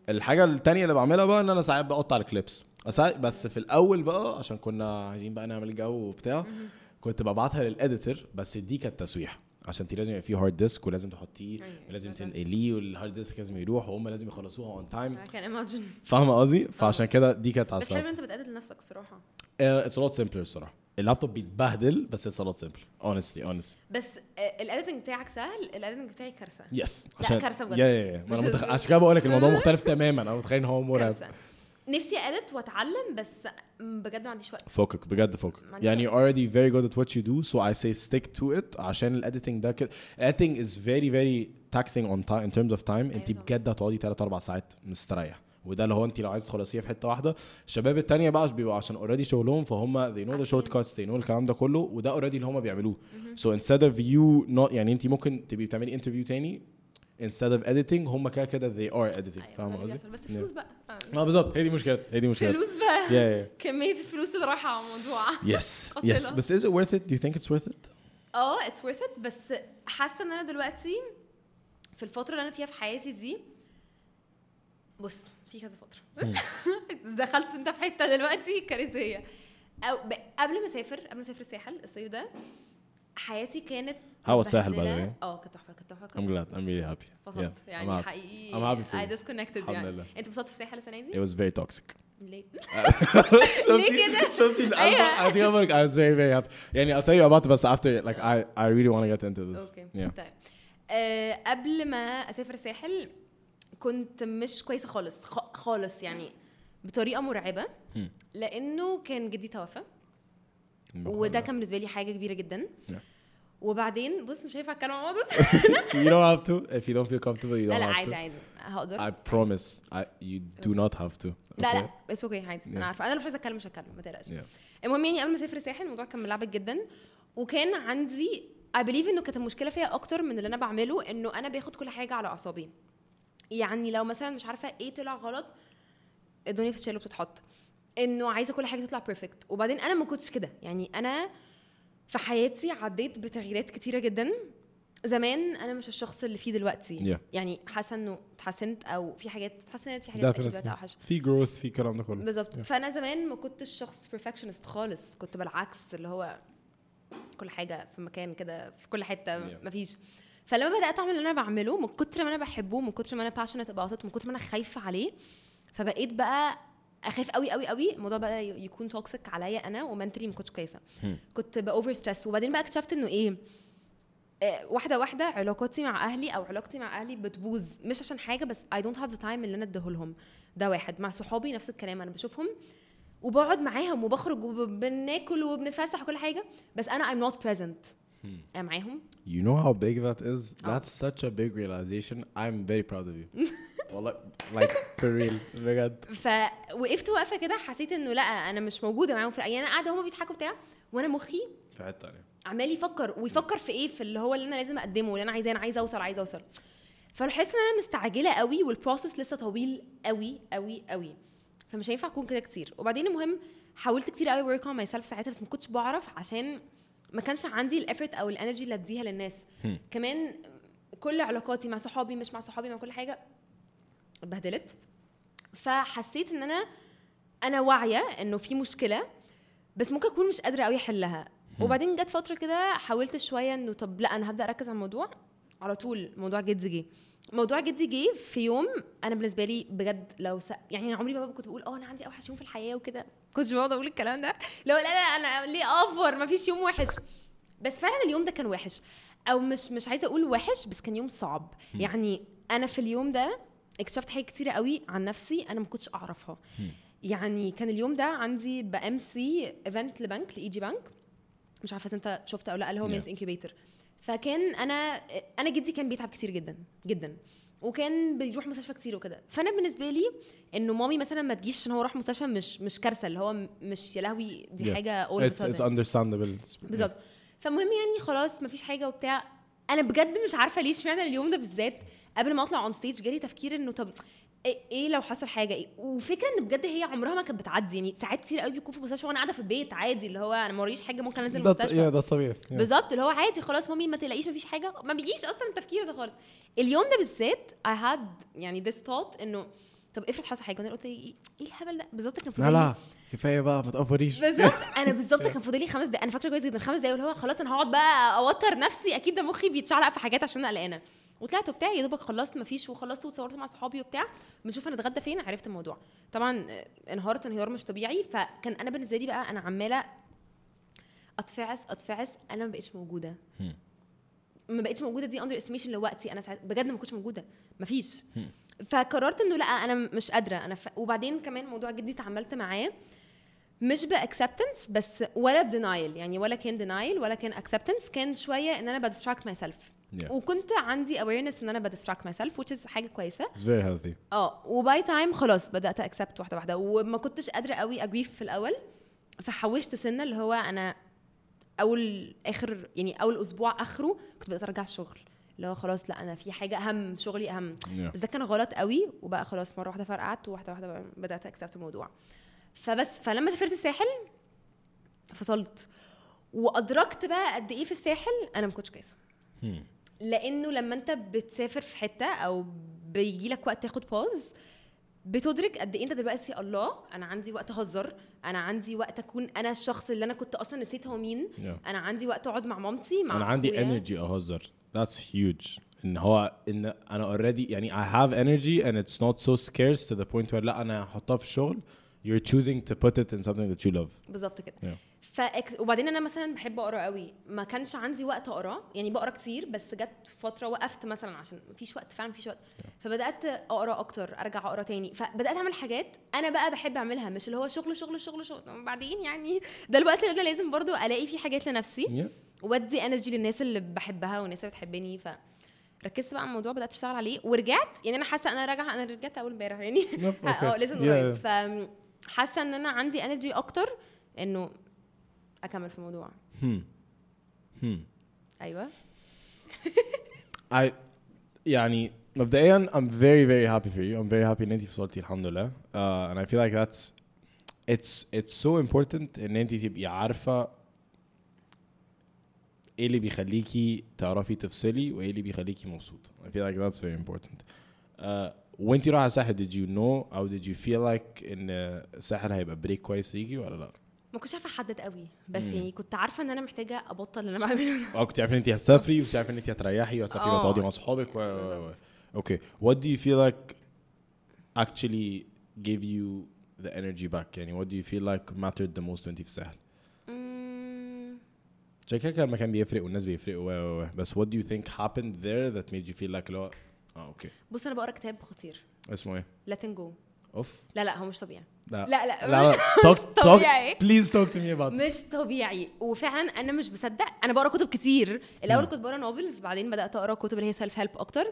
الحاجة التانية اللي بعملها بقى إن أنا ساعات بقطع ال clips بس في الأول بقى عشان كنا عايزين بقى نعمل جو وبتاع. كنت ببعتها لل editor بس دي كانت تسويح عشان انت لازم يبقى فيه hard disk ولازم تحطيه أيوة، ولازم فاهمة. تنقليه وال hard disk لازم يروح وهم لازم يخلصوها on time can imagine فاهمة قصدي؟ فعشان كده دي كانت بس حلو عصب أنت بتقدر لنفسك الصراحة. it's lot simpler الصراحة. اللابتوب بيتبهدل بس it's a lot simpler honestly. honest بس ال editing بتاعك سهل ال editing بتاعي كارثة. yes لا، عشان كارثة بجد. يا يا أنا متخ... عشان كده بقول لك الموضوع <laughs> مختلف تماما. أنا متخيل إن هو مرعب. كارثة. نفسي edit وأتعلم بس بجد ما عنديش وقت. فوقك بجد فوقك. عنديش يعني you're already very good at what you do so I say stick to it. عشان ال editing ده كده editing is very very taxing on time in terms of time. انت. بجد هتقعدي 3 4 ساعات مستريح وده اللي هو انت لو عايز تخلصيها في حتة واحدة الشباب التانية بقى بيبقوا عشان already شغلهم فهم they know the عارفين. short cuts they know الكلام ده كله وده already اللي هم بيعملوه so instead of you not يعني انت ممكن تبقي بتعملي interview تاني instead of editing هم كده كده they are editing أيوة، فاهم قصدي؟ بس فلوس بقى آه. آه بالظبط هي دي مشكلتها هي دي مشكلتها فلوس بقى yeah, yeah. كمية الفلوس اللي رايحة على الموضوع قاتلة. yes. بس is it worth it? Do you think it's worth it? آه it's worth it بس حاسة إن أنا دلوقتي في الفترة اللي أنا فيها في حياتي دي بص في كذا فترة <laughs> دخلت أنت في حتة دلوقتي كارثية أو ب... قبل ما أسافر قبل ما أسافر الساحل الصيف ده حياتي كانت was الساحل متبهدلة. way? آه كانت تحفة كانت تحفة. I'm really happy. فصلت Yeah, I'm يعني. حقيقي disconnected الحمد يعني لله. أنت انبسطت في الساحل السنة It دي؟ was very toxic. ليه؟ <laughs> <laughs> شفتي كده؟ شفتي. عشان كده بقولك I was very very happy. يعني I'll tell you about it بس after like I I really want to get into this. أوكي. طيب آه قبل ما أسافر الساحل كنت مش كويسة خالص خالص يعني بطريقة مرعبة لأنه كان جدي توفى وده كان بالنسبة لي حاجة كبيرة جدا. وبعدين بص مش هينفع اتكلم عن. <laughs> <laughs> You don't have to. If you don't feel comfortable, you don't لا لا have عادي to. عادي هقدر I promise. I you do not have to. لا Okay? لا بس أوكي عادي Yeah. أنا عارفة أنا لو مش عايزه أتكلم مش هتكلم ما تقلقش Yeah. المهم يعني قبل ما أسافر الساحل الموضوع كان ملعبك جدا وكان عندي I believe إنه كانت المشكلة فيها أكتر من اللي أنا بعمله إنه أنا باخد كل حاجة على أعصابي يعني لو مثلا مش عارفة إيه طلع غلط الدنيا بتتشال وبتتحط إنه عايزة كل حاجة تطلع perfect وبعدين أنا ما كنتش كده. يعني أنا في حياتي عديت بتغييرات كتيرة جدا. زمان أنا مش الشخص اللي فيه دلوقتي. Yeah. يعني حاسة إنه اتحسنت أو في حاجات اتحسنت في حاجات أكيد. أوحش. في growth في الكلام ده كله. بالظبط. Yeah. فأنا زمان ما كنتش شخص perfectionist خالص. كنت بالعكس اللي هو كل حاجة في مكان كده في كل حتة Yeah. مفيش. فلما بدأت أعمل اللي أنا بعمله من كتر ما أنا بحبه من كتر ما أنا about it من كتر ما أنا خايفة عليه فبقيت بقى أخاف قوي قوي قوي. الموضوع بقى يكون toxic عليا أنا و mentally ما كنتش كويسة. كنت ب over stress وبعدين بقى اكتشفت إنه إيه آه، واحدة واحدة علاقاتي مع أهلي أو علاقتي مع أهلي بتبوظ. مش عشان حاجة بس I don't have the time اللي أنا اديه لهم ده واحد. مع صحابي نفس الكلام أنا بشوفهم وبقعد معاهم وبخرج وبناكل وبنتفسح وكل حاجة بس أنا I'm not present. أنا معاهم You know how big that is? آه. That's such a big realization. I'm very proud of you. <laughs> والله like for real بجد. فوقفت واقفة كده حسيت إنه لأ أنا مش موجودة معاهم في يعني أنا قاعدة هما بيضحكوا بتاع وأنا مخي في حتة تانية. عمال يفكر ويفكر في إيه في اللي هو اللي أنا لازم أقدمه اللي أنا عايزاه أنا عايزه أوصل عايزه أوصل فبحس إن أنا مستعجلة قوي وال process لسه طويل قوي قوي قوي فمش هينفع أكون كده كتير وبعدين المهم حاولت كتير قوي work on myself ساعتها بس ما كنتش بعرف عشان ما كانش عندي ال effort أو ال energy اللي أديها للناس. كمان كل علاقاتي مع صحابي مش مع صحابي مع كل حاجة اتبهدلت. فحسيت إن أنا أنا واعية إنه في مشكلة بس ممكن أكون مش قادرة قوي أحلها. وبعدين جت فترة كده حاولت شوية إنه طب لأ أنا هبدأ أركز على الموضوع. على طول موضوع جدي جه. موضوع جدي جه في يوم أنا بالنسبة لي بجد لو س... يعني أنا عمري ما كنت بقول آه أنا عندي أوحش يوم في الحياة وكده. كنتش بقعد أقول الكلام ده. لو لا لا أنا ليه افور ما فيش يوم وحش. بس فعلا اليوم ده كان وحش. أو مش مش عايزة أقول وحش بس كان يوم صعب. يعني أنا في اليوم ده اكتشفت حاجات كتيرة قوي عن نفسي أنا ما كنتش أعرفها. يعني كان اليوم ده عندي ب MC event لبنك ل EG Bank. مش عارفة أنت شفت أو لا اللي هو Yeah. MINT Incubator فكان أنا أنا جدي كان بيتعب كتير جدا جدا وكان بيروح مستشفى كتير وكده فأنا بالنسبة لي إنه مامي مثلا ما تجيش عشان هو راح مستشفى مش مش كارثة اللي هو مش يا لهوي دي Yeah. حاجة it's sudden. understandable. بالظبط فالمهم يعني خلاص مفيش حاجة وبتاع أنا بجد مش عارفة ليش اشمعنى اليوم ده بالذات قبل ما أطلع on stage جالي تفكير إنه طب إيه إيه لو حصل حاجة؟ إيه؟ وفكرة إن بجد هي عمرها ما كانت بتعدي. يعني ساعات كتير قوي بيكون في المستشفى وأنا قاعدة في البيت عادي اللي هو أنا ما وريش حاجة ممكن أنزل المستشفى. ده طبيعي. بالظبط اللي هو عادي خلاص مامي ما تلاقيش مفيش حاجة. ما بيجيش أصلا التفكير ده خالص. اليوم ده بالذات I had يعني this thought إنه طب افرض حصل حاجة؟ وأنا قلت إيه إيه الهبل ده؟ بالظبط كان لا فاضل لا كفاية بقى ما تقفريش. بالظبط <laughs> أنا بالظبط كان فاضل لي خمس دقايق. أنا فاكرة كويس جدا خمس دقايق اللي هو خلاص أنا هقعد بقى أوتر نفسي. أكيد ده مخي بيتشعلق في حاجات عشان أنا قلقانه وطلعت وبتاع يا دوبك خلصت مفيش وخلصت وتصورت مع صحابي وبتاع بنشوف هنتغدى فين عرفت الموضوع. طبعا آه، انهارت انهيار مش طبيعي فكان أنا بالنسبة لي بقى أنا عمالة أتفعس أتفعس أنا ما بقتش موجودة. ما بقتش موجودة دي underestimation لوقتي أنا ساعت بجد ما كنتش موجودة. مفيش. فقررت إنه لأ أنا مش قادرة. أنا ف... وبعدين كمان موضوع جدي اتعاملت معاه مش ب acceptance بس ولا ب denial يعني ولا كان denial ولا كان acceptance كان شوية إن أنا ب distract myself Yeah. وكنت عندي awareness إن أنا ب distract myself which is حاجة كويسة It's very healthy. آه و by time خلاص بدأت accept واحدة واحدة وما كنتش قادرة قوي أ grieve في الأول فحوشت سنة اللي هو أنا أول آخر يعني أول أسبوع آخره كنت بدأت أرجع الشغل اللي هو خلاص لا أنا في حاجة أهم شغلي أهم Yeah. بس ده كان غلط قوي وبقى خلاص مرة واحدة فرقعت وواحدة واحدة بدأت اكسبت الموضوع فبس فلما سافرت الساحل فصلت وأدركت بقى قد إيه في الساحل أنا ما كنتش كويسة Hmm. لأنه لما أنت بتسافر في حتة أو بيجي لك وقت تاخد باوز بتدرك قد إيه أنت دلوقتي الله أنا عندي وقت أهزر أنا عندي وقت أكون أنا الشخص اللي أنا كنت أصلا نسيت هو مين Yeah. أنا عندي وقت أقعد مع مامتي مع أنا عندي. انرجي أهزر that's huge إن هو إن أنا already يعني I have energy and it's not so scarce to the point where لأ أنا هحطها في الشغل you're choosing to put it in something that you love بالظبط كده Yeah. فأك... وبعدين أنا مثلا بحب أقرأ قوي. ما كانش عندي وقت أقرأ. يعني بقرأ كتير بس جت فترة وقفت مثلا عشان مفيش وقت فعلا مفيش وقت. فبدأت أقرأ أكتر أرجع أقرأ تاني. فبدأت أعمل حاجات أنا بقى بحب أعملها. مش اللي هو شغل شغل شغل شغل. بعدين يعني؟ ده الوقت اللي أنا لازم برضو ألاقي فيه حاجات لنفسي. وأدي energy للناس اللي بحبها والناس اللي بتحبني. ف ركزت بقى على الموضوع بدأت أشتغل عليه. ورجعت يعني أنا حاسة أنا راجعة أنا رجعت أول امبارح يعني. <laughs> آه. لسه Yeah, قريب. فحاسة إن أنا عندي energy أكتر إنه أكمل في الموضوع Hmm. Hmm. أيوه I يعني مبدئيا I'm very very happy for you I'm very happy إن انت وصلتي الحمد لله uh, and I feel like that's it's it's so important إن انت تبقي عارفة إيه اللي بيخليكي تعرفي تفصلي وإيه اللي بيخليكي مبسوطه I feel like that's very important uh, وانت رايحة الساحل did you know أو did you feel like إن الساحل هيبقى break كويس ليكي ولا لأ؟ ما كنتش عارفة أحدد قوي بس يعني كنت عارفة إن أنا محتاجة أبطل اللي أنا بعمله آه كنت عارفه إن أنت هتسافري وكنت عارفه إن أنت هتريحي وهتسافري آه. وتقعدي مع أصحابك و. okay. What do you feel like actually gave you the energy back يعني what do you feel like mattered the most وانت في الساحل مم، عشان كده كان المكان بيفرق والناس بيفرقوا و بس what do you think happened there that made you feel like اللي هو آه okay. بص أنا بقرأ كتاب خطير. اسمه إيه؟ Letting Go أوف. لا لا هو مش طبيعي. لا. لا لا لا مش- لا. مش طبيعي. talk to me about it. مش طبيعي. وفعلا أنا مش بصدق. أنا بقرأ كتب كتير. الأول كنت بقرأ novels بعدين بدأت أقرأ كتب اللي هي self help أكتر.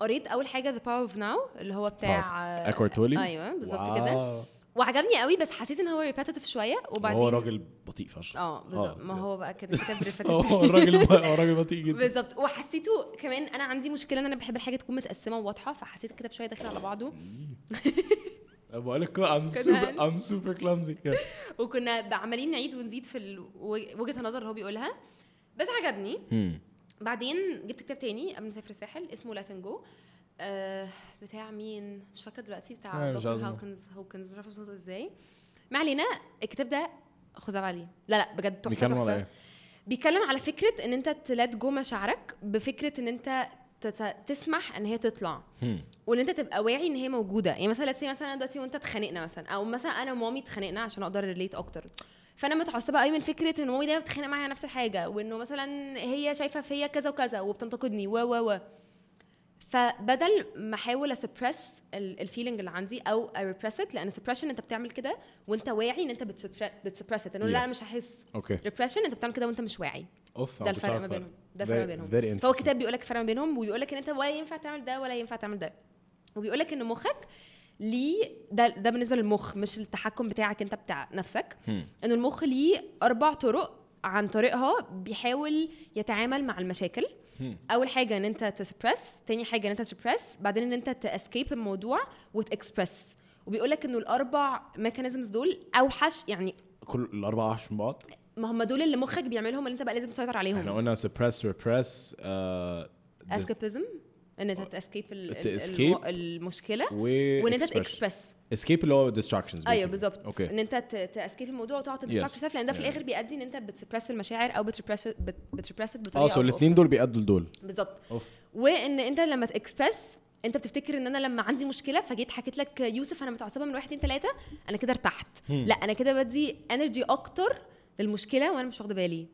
قريت أول حاجة The Power of Now اللي هو بتاع Eckhart Tolle؟ أيوه بالظبط كده. وعجبني قوي بس حسيت إن هو repetitive شوية. وبعدين هو راجل بطيء فشخ. آه بالظبط. ما هو بقى كده كتاب. <laughs> هو الراجل هو راجل بطيء جدا. بالظبط. وحسيته كمان أنا عندي مشكلة إن أنا بحب الحاجة تكون متقسمة وواضحة فحسيت الكتاب شوية داخل على بعضه. <laughs> بقول لك I'm super I'm super clumsy. Yeah. <laughs> وكنا عمالين نعيد ونزيد في ال- وجهة النظر اللي هو بيقولها. بس عجبني. بعدين جبت كتاب تاني قبل ما اسافر الساحل اسمه لاتن جو آه بتاع مين؟ مش فاكرة دلوقتي بتاع مش دكتور. هاوكنز هوكنز. مش عارفة بتنطق إزاي. ما علينا الكتاب ده خزعبلي لا لا بجد تحفة بيتكلم على إيه؟ بيتكلم على فكرة إن أنت ت let go مشاعرك بفكرة إن أنت تسمح إن هي تطلع. وإن أنت تبقى واعي إن هي موجودة. يعني مثلا say مثلا دلوقتي وأنت اتخانقنا مثلا أو مثلا أنا ومامي اتخانقنا عشان أقدر relate أكتر. فأنا متعصبة قوي من فكرة إن مامي دايما بتتخانق معايا نفس الحاجة وإنه مثلا هي شايفة فيا كذا وكذا وبتنتقدني و و و. فبدل ما أحاول أ suppress ال feeling اللي عندي أو أ repress لأن suppression أنت بتعمل كده وأنت واعي إن أنت بت suppress انه لا. أنا مش هحس. okay repression أنت بتعمل كده وأنت مش واعي. أوف ده الفرق ما بينهم. ده الفرق ما بينهم. فهو الكتاب بيقول لك الفرق ما بينهم وبيقول لك إن أنت ولا ينفع تعمل ده ولا ينفع تعمل ده. وبيقول لك إن مخك ليه ده ده بالنسبة للمخ مش التحكم بتاعك أنت بتاع نفسك. إنه المخ ليه أربع طرق عن طريقها بيحاول يتعامل مع المشاكل. أول حاجة إن أنت ت suppress تاني حاجة إن أنت ت repress بعدين إن أنت ت escape الموضوع وتاكسبرس وبيقول لك إنه الأربع mechanisms دول أوحش يعني كل الأربعة عشان بعض؟ ما هم دول اللي مخك بيعملهم اللي انت بقى لازم تسيطر عليهم إحنا قلنا repress uh, escapism إن أنت ت escape ت escape. المشكلة وإن أنت. ت express escape اللي هو distractions أيوه. بالظبط okay إن أنت ت escape الموضوع وتقعد ت distract Yes. لأن ده في Yeah. الآخر بيؤدي إن أنت بت suppress المشاعر أو بت repress بت repress بطريقة آه so. الاثنين دول بيأدوا لدول بالظبط وإن أنت لما تاكسبرس أنت بتفتكر إن أنا لما عندي مشكلة فجيت حكيت لك يوسف أنا متعصبة من واحد اتنين تلاتة أنا كده ارتحت لا أنا كده بدي energy أكتر للمشكله وأنا مش واخدة بالي.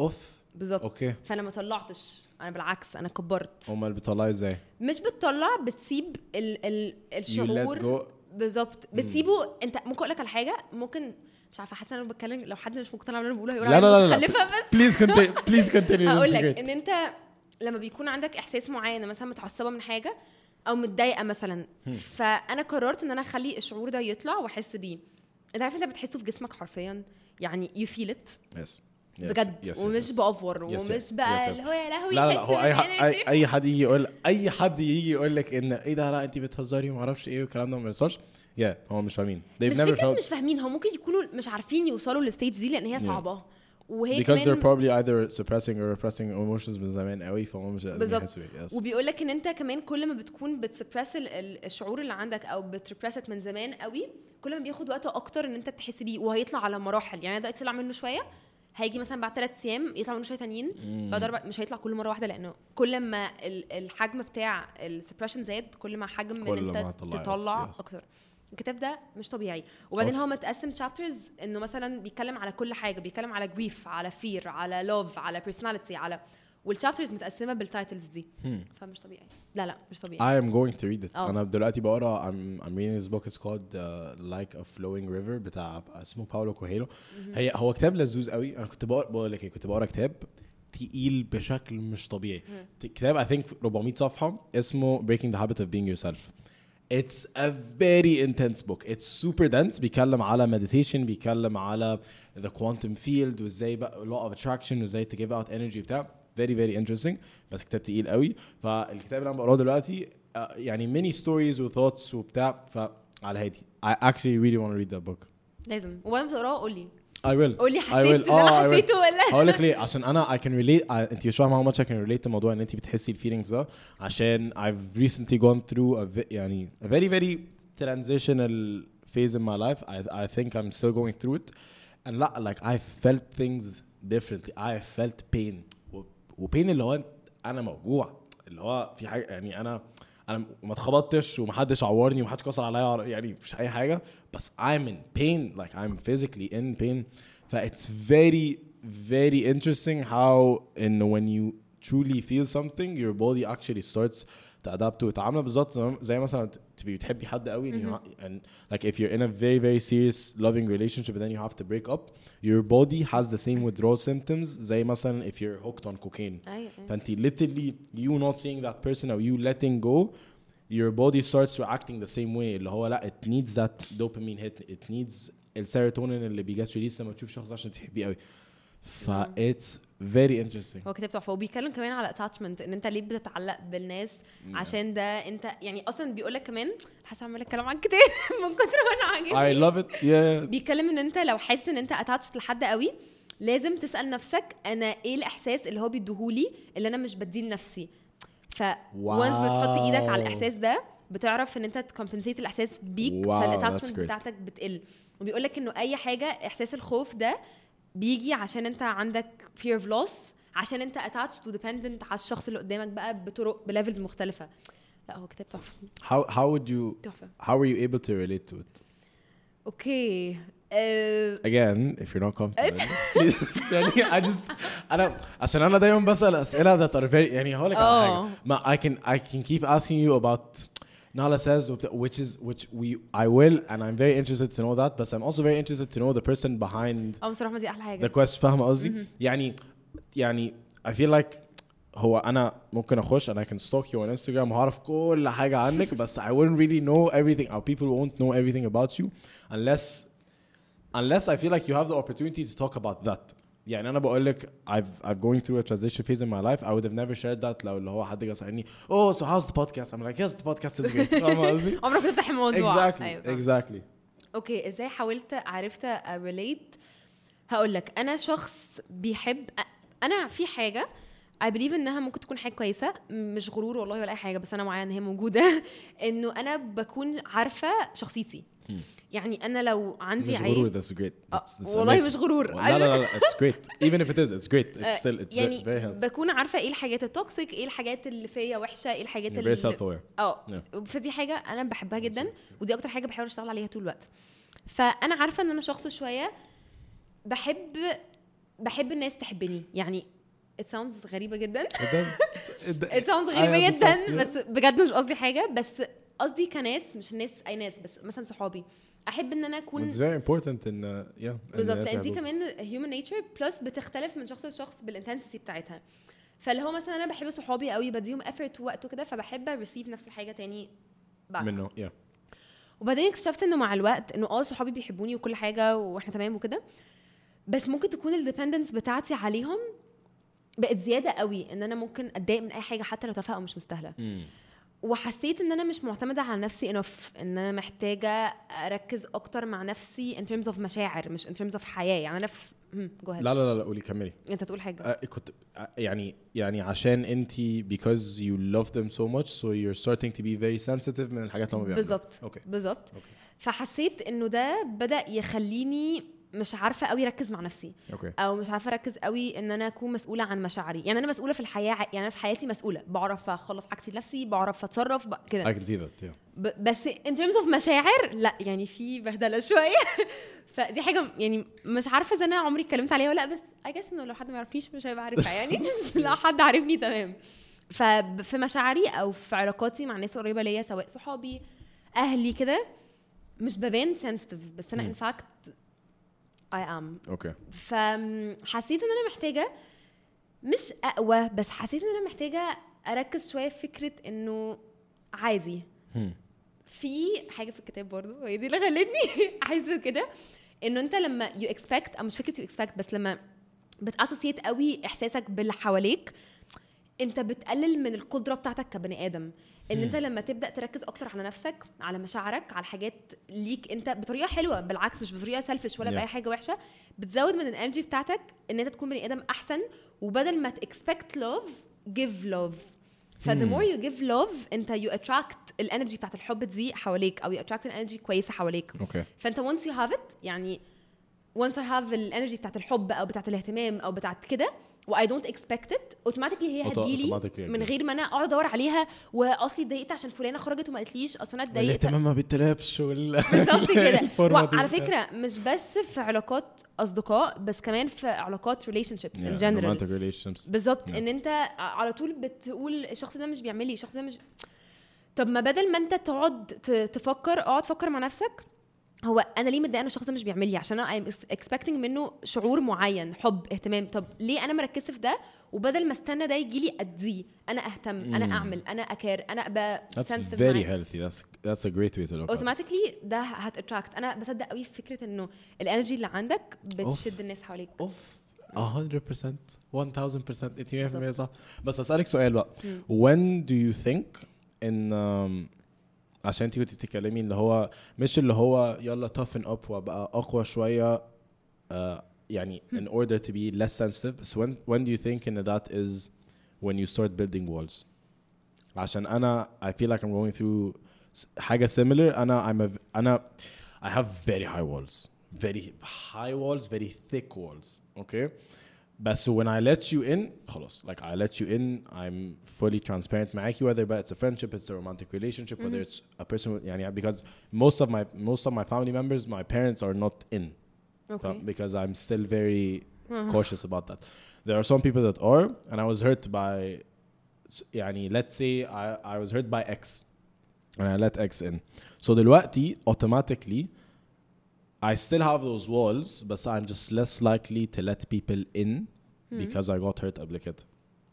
أوف. بالظبط. okay. فأنا ما طلعتش. أنا بالعكس أنا كبرت. أمال بتطلعي إزاي؟ مش بتطلع بتسيب ال ال الشعور. بالظبط. بتسيبه. أنت ممكن أقول لك على حاجة؟ ممكن مش عارفة حاسة أنا بتكلم لو حد مش مقتنع باللي أنا بقوله هيقول لا لا لا لا. متخلفة بس please continue please continue. هقول لك. إن أنت لما بيكون عندك إحساس معين مثلا متعصبة من حاجة أو متضايقة مثلا. فأنا قررت إن أنا أخلي الشعور ده يطلع وأحس بيه. أنت عارف أنت بتحسه في جسمك حرفيا؟ يعني you feel it yes. بجد. Yes, yes, ومش yes. بأفور Yes, ومش بقى yes, yes. اللي هو يا لهوي لا لا هو أي. أي, أي حد يجي يقول أي حد يجي يقول لك إن إيه ده؟ لا انت بتهزري وما أعرفش إيه والكلام ده ما بيحصلش يا هو مش فاهمين. They've مش فكرة مش فاهمين هم ممكن يكونوا مش عارفين يوصلوا لل stage دي لأن هي صعبة. وهي because they're probably either suppressing or repressing emotions من زمان قوي فهم مش قادرين. يحسوا بيه. yes. وبيقول لك إن أنت كمان كل ما بتكون بت suppress ال- ال- الشعور اللي عندك أو بت repress it من زمان قوي كل ما بياخد وقت أكتر إن أنت تحس بيه وهيطلع على مراحل يعني دلوقتي طلع منه شوية هيجي مثلا بعد ثلاث أيام يطلع منه شوية تانيين بعد أربع مش هيطلع كل مرة واحدة لأنه كل ما ال- الحجم بتاع ال suppression زاد كل ما حجم إن أنت تطلع. Yes. أكتر الكتاب ده مش طبيعي. وبعدين. هو متقسم chapters إنه مثلا بيتكلم على كل حاجة بيتكلم على grief على fear على love على personality على وال chapters متقسمة بال titles دي. فمش طبيعي. لا لا مش طبيعي. I am going to read it. آه. أنا دلوقتي بقرأ I'm, I'm reading this book. It's called uh, Like a Flowing River بتاع اسمه باولو كوهيلو هي هو كتاب لذيذ قوي. أنا كنت بقرأ بقول لك إيه كنت بقرأ كتاب تقيل بشكل مش طبيعي. كتاب I think 400 صفحة اسمه Breaking the Habit of Being Yourself. It's a very intense book. It's super dense. بيتكلم على meditation بيتكلم على the quantum field وازاي بقى law of attraction وازاي give out energy بتاع very very interesting بس كتاب تقيل قوي فالكتاب اللي أنا بقراه دلوقتي آه، يعني many stories و thoughts وبتاع فعلى هادي I actually really want to read that book. لازم وبعدين بتقراه قول لي I will. قول لي I حسيت will. حسيته ولا؟ هقول لك ليه؟ عشان أنا can relate I, أنت مش فاهمه how much I can relate لموضوع إن أنت بتحسي الفيلينجز ده. عشان I've recently gone through a يعني a very very transitional phase in my life. I I think I'm still going through it. And لا like I felt things differently. I felt pain. وبين اللي هو أنا موجوع. اللي هو في حاجة يعني أنا أنا ما اتخبطتش ومحدش عورني ومحدش كسر عليا يعني مش أي حاجة. بس I'm in pain like I'm physically in pain ف it's very very interesting how in when you truly feel something your body actually starts to adapt to it عامله بالظبط زي- زي مثلا ت- تبقي بتحبي حد قوي and, you ha- and like if you're in a very very serious loving relationship and then you have to break up your body has the same withdrawal symptoms زي مثلا if you're hooked on cocaine ايوه أيوة. فانت literally you not seeing that person or you letting go your body starts reacting the same way. اللي هو لا it needs that dopamine hit. It needs السيروتونين اللي بيجت ريليس لما تشوف شخص عشان تحبيه قوي. ف it's very interesting. هو كتاب تحفة. وبيتكلم كمان على attachment إن أنت ليه بتتعلق بالناس عشان ده أنت يعني أصلا بيقول لك كمان حاسة عماله أتكلم عن كتاب <laughs> من كتر ما أنا I عاجبني love it. Yeah. بيتكلم إن أنت لو حاسس إن أنت attached لحد قوي لازم تسأل نفسك أنا إيه الإحساس اللي هو بيديهولي اللي أنا مش بديه لنفسي. ف once بتحط إيدك على الإحساس ده بتعرف إن أنت ت compensate الإحساس بيك Wow, فال attachment. بتاعتك بتقل. وبيقول لك إنه أي حاجة إحساس الخوف ده بيجي عشان أنت عندك fear of loss عشان أنت attached و dependent على الشخص اللي قدامك بقى بطرق ب levels مختلفة. لأ هو كتاب تحفة. How how would you تحفة. how were you able to relate to it? okay أه again if you're not comfortable please <laughs> يعني I just انا عشان انا دايما بسال اسئله that are very يعني هقول لك على آه. حاجه ما I can I can keep asking you about Nala says وبت- which is which we I will and I'm very interested to know that but I'm also very interested to know the person behind اه بصراحه دي احلى the حاجه quest فاهمه قصدي يعني يعني I feel like هو انا ممكن اخش and I can stalk you on Instagram وهعرف كل حاجه عنك بس <laughs> I wouldn't really know everything or people won't know everything about you unless unless I feel like you have the opportunity to talk about that. يعني أنا بقول لك I've I've going through a transition phase in my life. I would have never shared that لو اللي هو حد جه سألني oh so how's the podcast? I'm like yes the podcast is great <laughs> فاهمة قصدي؟ عمرك تفتح الموضوع exactly أيوة، exactly. okay إزاي حاولت عرفت أ relate هقول لك أنا شخص بيحب أنا في حاجة I believe إنها ممكن تكون حاجة كويسة مش غرور والله ولا أي حاجة بس أنا معايا إن هي موجودة. <laughs> إنه أنا بكون عارفة شخصيتي. يعني أنا لو عندي مش غرور that's great. آه، That's- that's والله. مش غرور. لا لا لا it's great. Even if it is it's great. It's آه، still it's يعني very, very healthy. بكون عارفة إيه الحاجات ال toxic إيه الحاجات اللي فيا وحشة إيه الحاجات You're very اللي آه. Yeah. فدي حاجة أنا بحبها جدا ودي أكتر حاجة بحاول أشتغل عليها طول الوقت. فأنا عارفة إن أنا شخص شوية بحب بحب الناس تحبني. يعني it sounds غريبة جدا. It <laughs> sounds غريبة جدا. بس بجد مش قصدي حاجة بس قصدي كناس مش ناس أي ناس بس مثلا صحابي. أحب إن أنا أكون important in uh, yeah إن بالظبط. الناس لأن دي. كمان human nature plus بتختلف من شخص لشخص بال intensity بتاعتها. فاللي هو مثلا أنا بحب صحابي قوي بديهم effort ووقت وكده فبحب receive نفس الحاجة تاني back. منه yeah. وبعدين اكتشفت إنه مع الوقت إنه آه صحابي بيحبوني وكل حاجة وإحنا تمام وكده. بس ممكن تكون الديبندنس بتاعتي عليهم بقت زيادة قوي إن أنا ممكن أتضايق من أي حاجة حتى لو تافهة أو مش مستاهلة. وحسيت إن أنا مش معتمدة على نفسي انف إن أنا محتاجة أركز أكتر مع نفسي in terms of مشاعر مش in terms of حياة. يعني أنا في لا لا لا لا قولي كملي. أنت تقول حاجة. آه، كنت آه، يعني يعني عشان أنت because you love them so much so you're starting to be very sensitive من الحاجات اللي هم بيعملوها. بالظبط. okay بالظبط. فحسيت إنه ده بدأ يخليني مش عارفة قوي أركز مع نفسي. okay. أو مش عارفة أركز قوي إن أنا أكون مسؤولة عن مشاعري. يعني أنا مسؤولة في الحياة يعني أنا في حياتي مسؤولة. بعرف أخلص حاجتي لنفسي بعرف أتصرف ب- كده. I can see that yeah. ب- بس in terms of مشاعر لا يعني في بهدلة شوية. <laughs> فدي حاجة يعني مش عارفة إذا أنا عمري اتكلمت عليها ولا لأ بس I guess إنه لو حد ما يعرفنيش مش هيبقى عارفها يعني. <laughs> <laughs> لو حد عارفني تمام. ففي مشاعري أو في علاقاتي مع ناس قريبة ليا سواء صحابي أهلي كده مش ببان sensitive. بس أنا مم. I am. أوكي فحسيت إن أنا محتاجة مش أقوى بس حسيت إن أنا محتاجة أركز شوية في فكرة إنه عادي. في حاجة في الكتاب برضو هي دي اللي خلتني <laughs> أحس كده إنه أنت لما you expect أو مش فكرة you expect بس لما بت associate قوي إحساسك باللي حواليك انت بتقلل من القدرة بتاعتك كبني آدم. ان انت لما تبدأ تركز أكتر على نفسك على مشاعرك على حاجات ليك انت بطريقة حلوة بالعكس مش بطريقة selfish ولا Yeah. باي حاجة وحشة بتزود من ال energy بتاعتك إن انت تكون بني آدم أحسن وبدل ما ت expect love give love ف the more you give love انت you attract ال energy بتاعت الحب دي حواليك أو you attract ال energy كويسة حواليك. okay فانت once you have it يعني once I have ال energy بتاعت الحب أو بتاعت الاهتمام أو بتاعت كده و I don't expect it. automatically هي هتجيلي من. غير ما أنا أقعد أدور عليها وأصلي اتضايقت عشان فلانة خرجت وما قالتليش. أصل أنا اتضايقت. الاهتمام ما بيتلعبش وال <laughs> بالظبط كده. <laughs> وعلى فكرة مش بس في علاقات أصدقاء بس كمان في علاقات relationships in general بالظبط. إن أنت على طول بتقول الشخص ده مش بيعمل لي الشخص ده مش طب ما بدل ما أنت تقعد تفكر اقعد فكر مع نفسك هو أنا ليه متضايقة إن الشخص ده مش بيعمل لي؟ عشان أنا I'm expecting منه شعور معين حب اهتمام. طب ليه أنا مركزة في ده؟ وبدل ما استنى ده يجي لي أديه. أنا أهتم أنا. أعمل أنا أ care أنا أبقى healthy. That's that's a great way to look at it. automatically ده هت attract أنا بصدق قوي في فكرة إنه ال energy اللي عندك بتشد الناس حواليك. أوف. 100% 1000% انت 100% صح. بس أسألك سؤال بقى. when do you think إن um, عشان انت كنت بتتكلمي اللي هو مش اللي هو يلا toughen up وابقى اقوى شوية uh, يعني in order to be less sensitive so when when do you think ان that is when you start building walls عشان أنا I feel like I'm going through حاجة similar أنا I'm a, أنا I have very high walls very high walls very thick walls okay بس when I let you in خلاص like I let you in I'm fully transparent معاكي whether but it's a friendship it's a romantic relationship whether it's a person with- يعني because most of my most of my family members my parents are not in اوكي ف- because I'm still very cautious about that. There are some people that are, and I was hurt by, s- يعني let's say I, I was hurt by X, and I let X in. So دلوقتي automatically I still have those walls, but I'm just less likely to let people in because I got hurt قبل كده.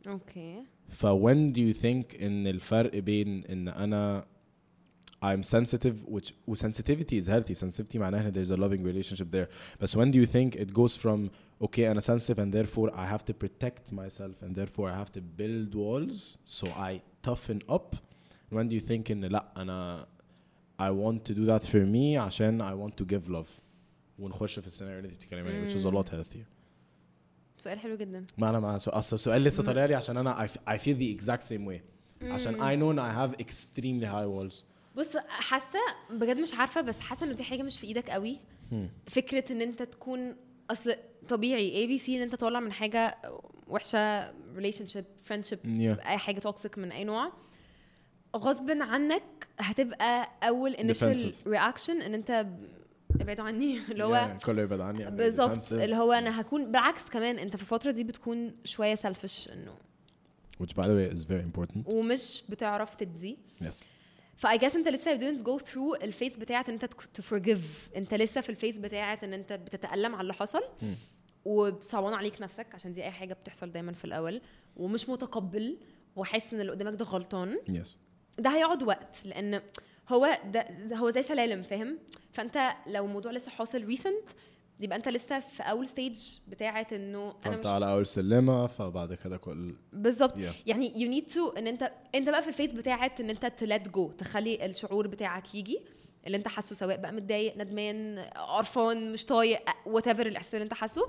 اوكي ف when do you think ان الفرق بين ان انا I'm sensitive which و sensitivity is healthy sensitivity معناها ان there's a loving relationship there but when do you think it goes from okay أنا sensitive and therefore I have to protect myself and therefore I have to build walls so I toughen up when do you think ان لا أنا I want to do that for me عشان I want to give love. ونخش في السيناريو اللي انت بتتكلمي عليه which is a lot healthier. سؤال حلو جدا. ما أنا سؤال أصل السؤال لسه طالع لي عشان أنا I, feel the exact same way. عشان I know I have extremely high walls. بص حاسة بجد مش عارفة بس حاسة ان دي حاجة مش في إيدك قوي. فكرة إن أنت تكون أصل طبيعي ABC إن أنت طالع من حاجة وحشة relationship Yeah. أي حاجة toxic من أي نوع. غصب عنك هتبقى أول initial. reaction إن أنت ابعدوا عني <laughs> اللي هو Yeah, كله يبعد عني very بالظبط. اللي هو أنا هكون بالعكس كمان أنت في الفترة دي بتكون شوية selfish إنه. Which by the way is very important. ومش بتعرف تدي. Yes. ف I guess أنت لسه you didn't go through ال phase بتاعت إن أنت to forgive. أنت لسه في ال phase بتاعت إن أنت بتتألم على اللي حصل. وصعبان عليك نفسك عشان دي أي حاجة بتحصل دايما في الأول. ومش متقبل. وحاسس إن اللي قدامك ده غلطان. Yes. ده هيقعد وقت لأن هو ده, هو زي سلالم فاهم فأنت لو الموضوع لسه حاصل recent يبقى أنت لسه في أول stage بتاعت إنه أنا مش على أول سلمة فبعد كده كل بالظبط Yeah. يعني you need to إن أنت أنت بقى في ال phase بتاعت إن أنت ت let go تخلي الشعور بتاعك يجي اللي أنت حاسه سواء بقى متضايق ندمان قرفان مش طايق whatever الإحساس اللي أنت حاسه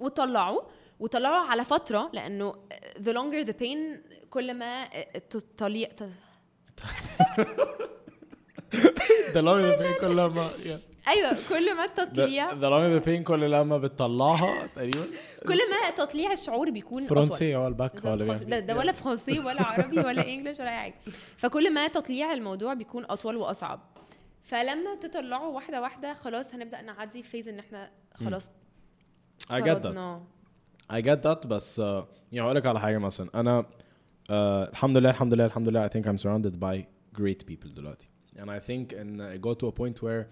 وتطلعه وتطلعه على فترة لأنه the longer the pain كل ما التطليع the longer the pain كل لما. أيوه كل ما التطليع the longer the pain كل لما بتطلعها تقريبا. كل ما تطليع الشعور بيكون فرنسي هو الباك ولا فرنسي- ده, ده ولا فرنسي ولا <laughs> عربي ولا English ولا حاجة. فكل ما تطليع الموضوع بيكون أطول وأصعب. فلما تطلعه واحدة واحدة خلاص هنبدأ نعدي فيز إن إحنا خلاص I get that. I get that بس uh, يعني هقول لك على حاجة مثلا. أنا uh, الحمد لله الحمد لله الحمد لله I think I'm surrounded by great people دلوقتي and I think and I got to a point where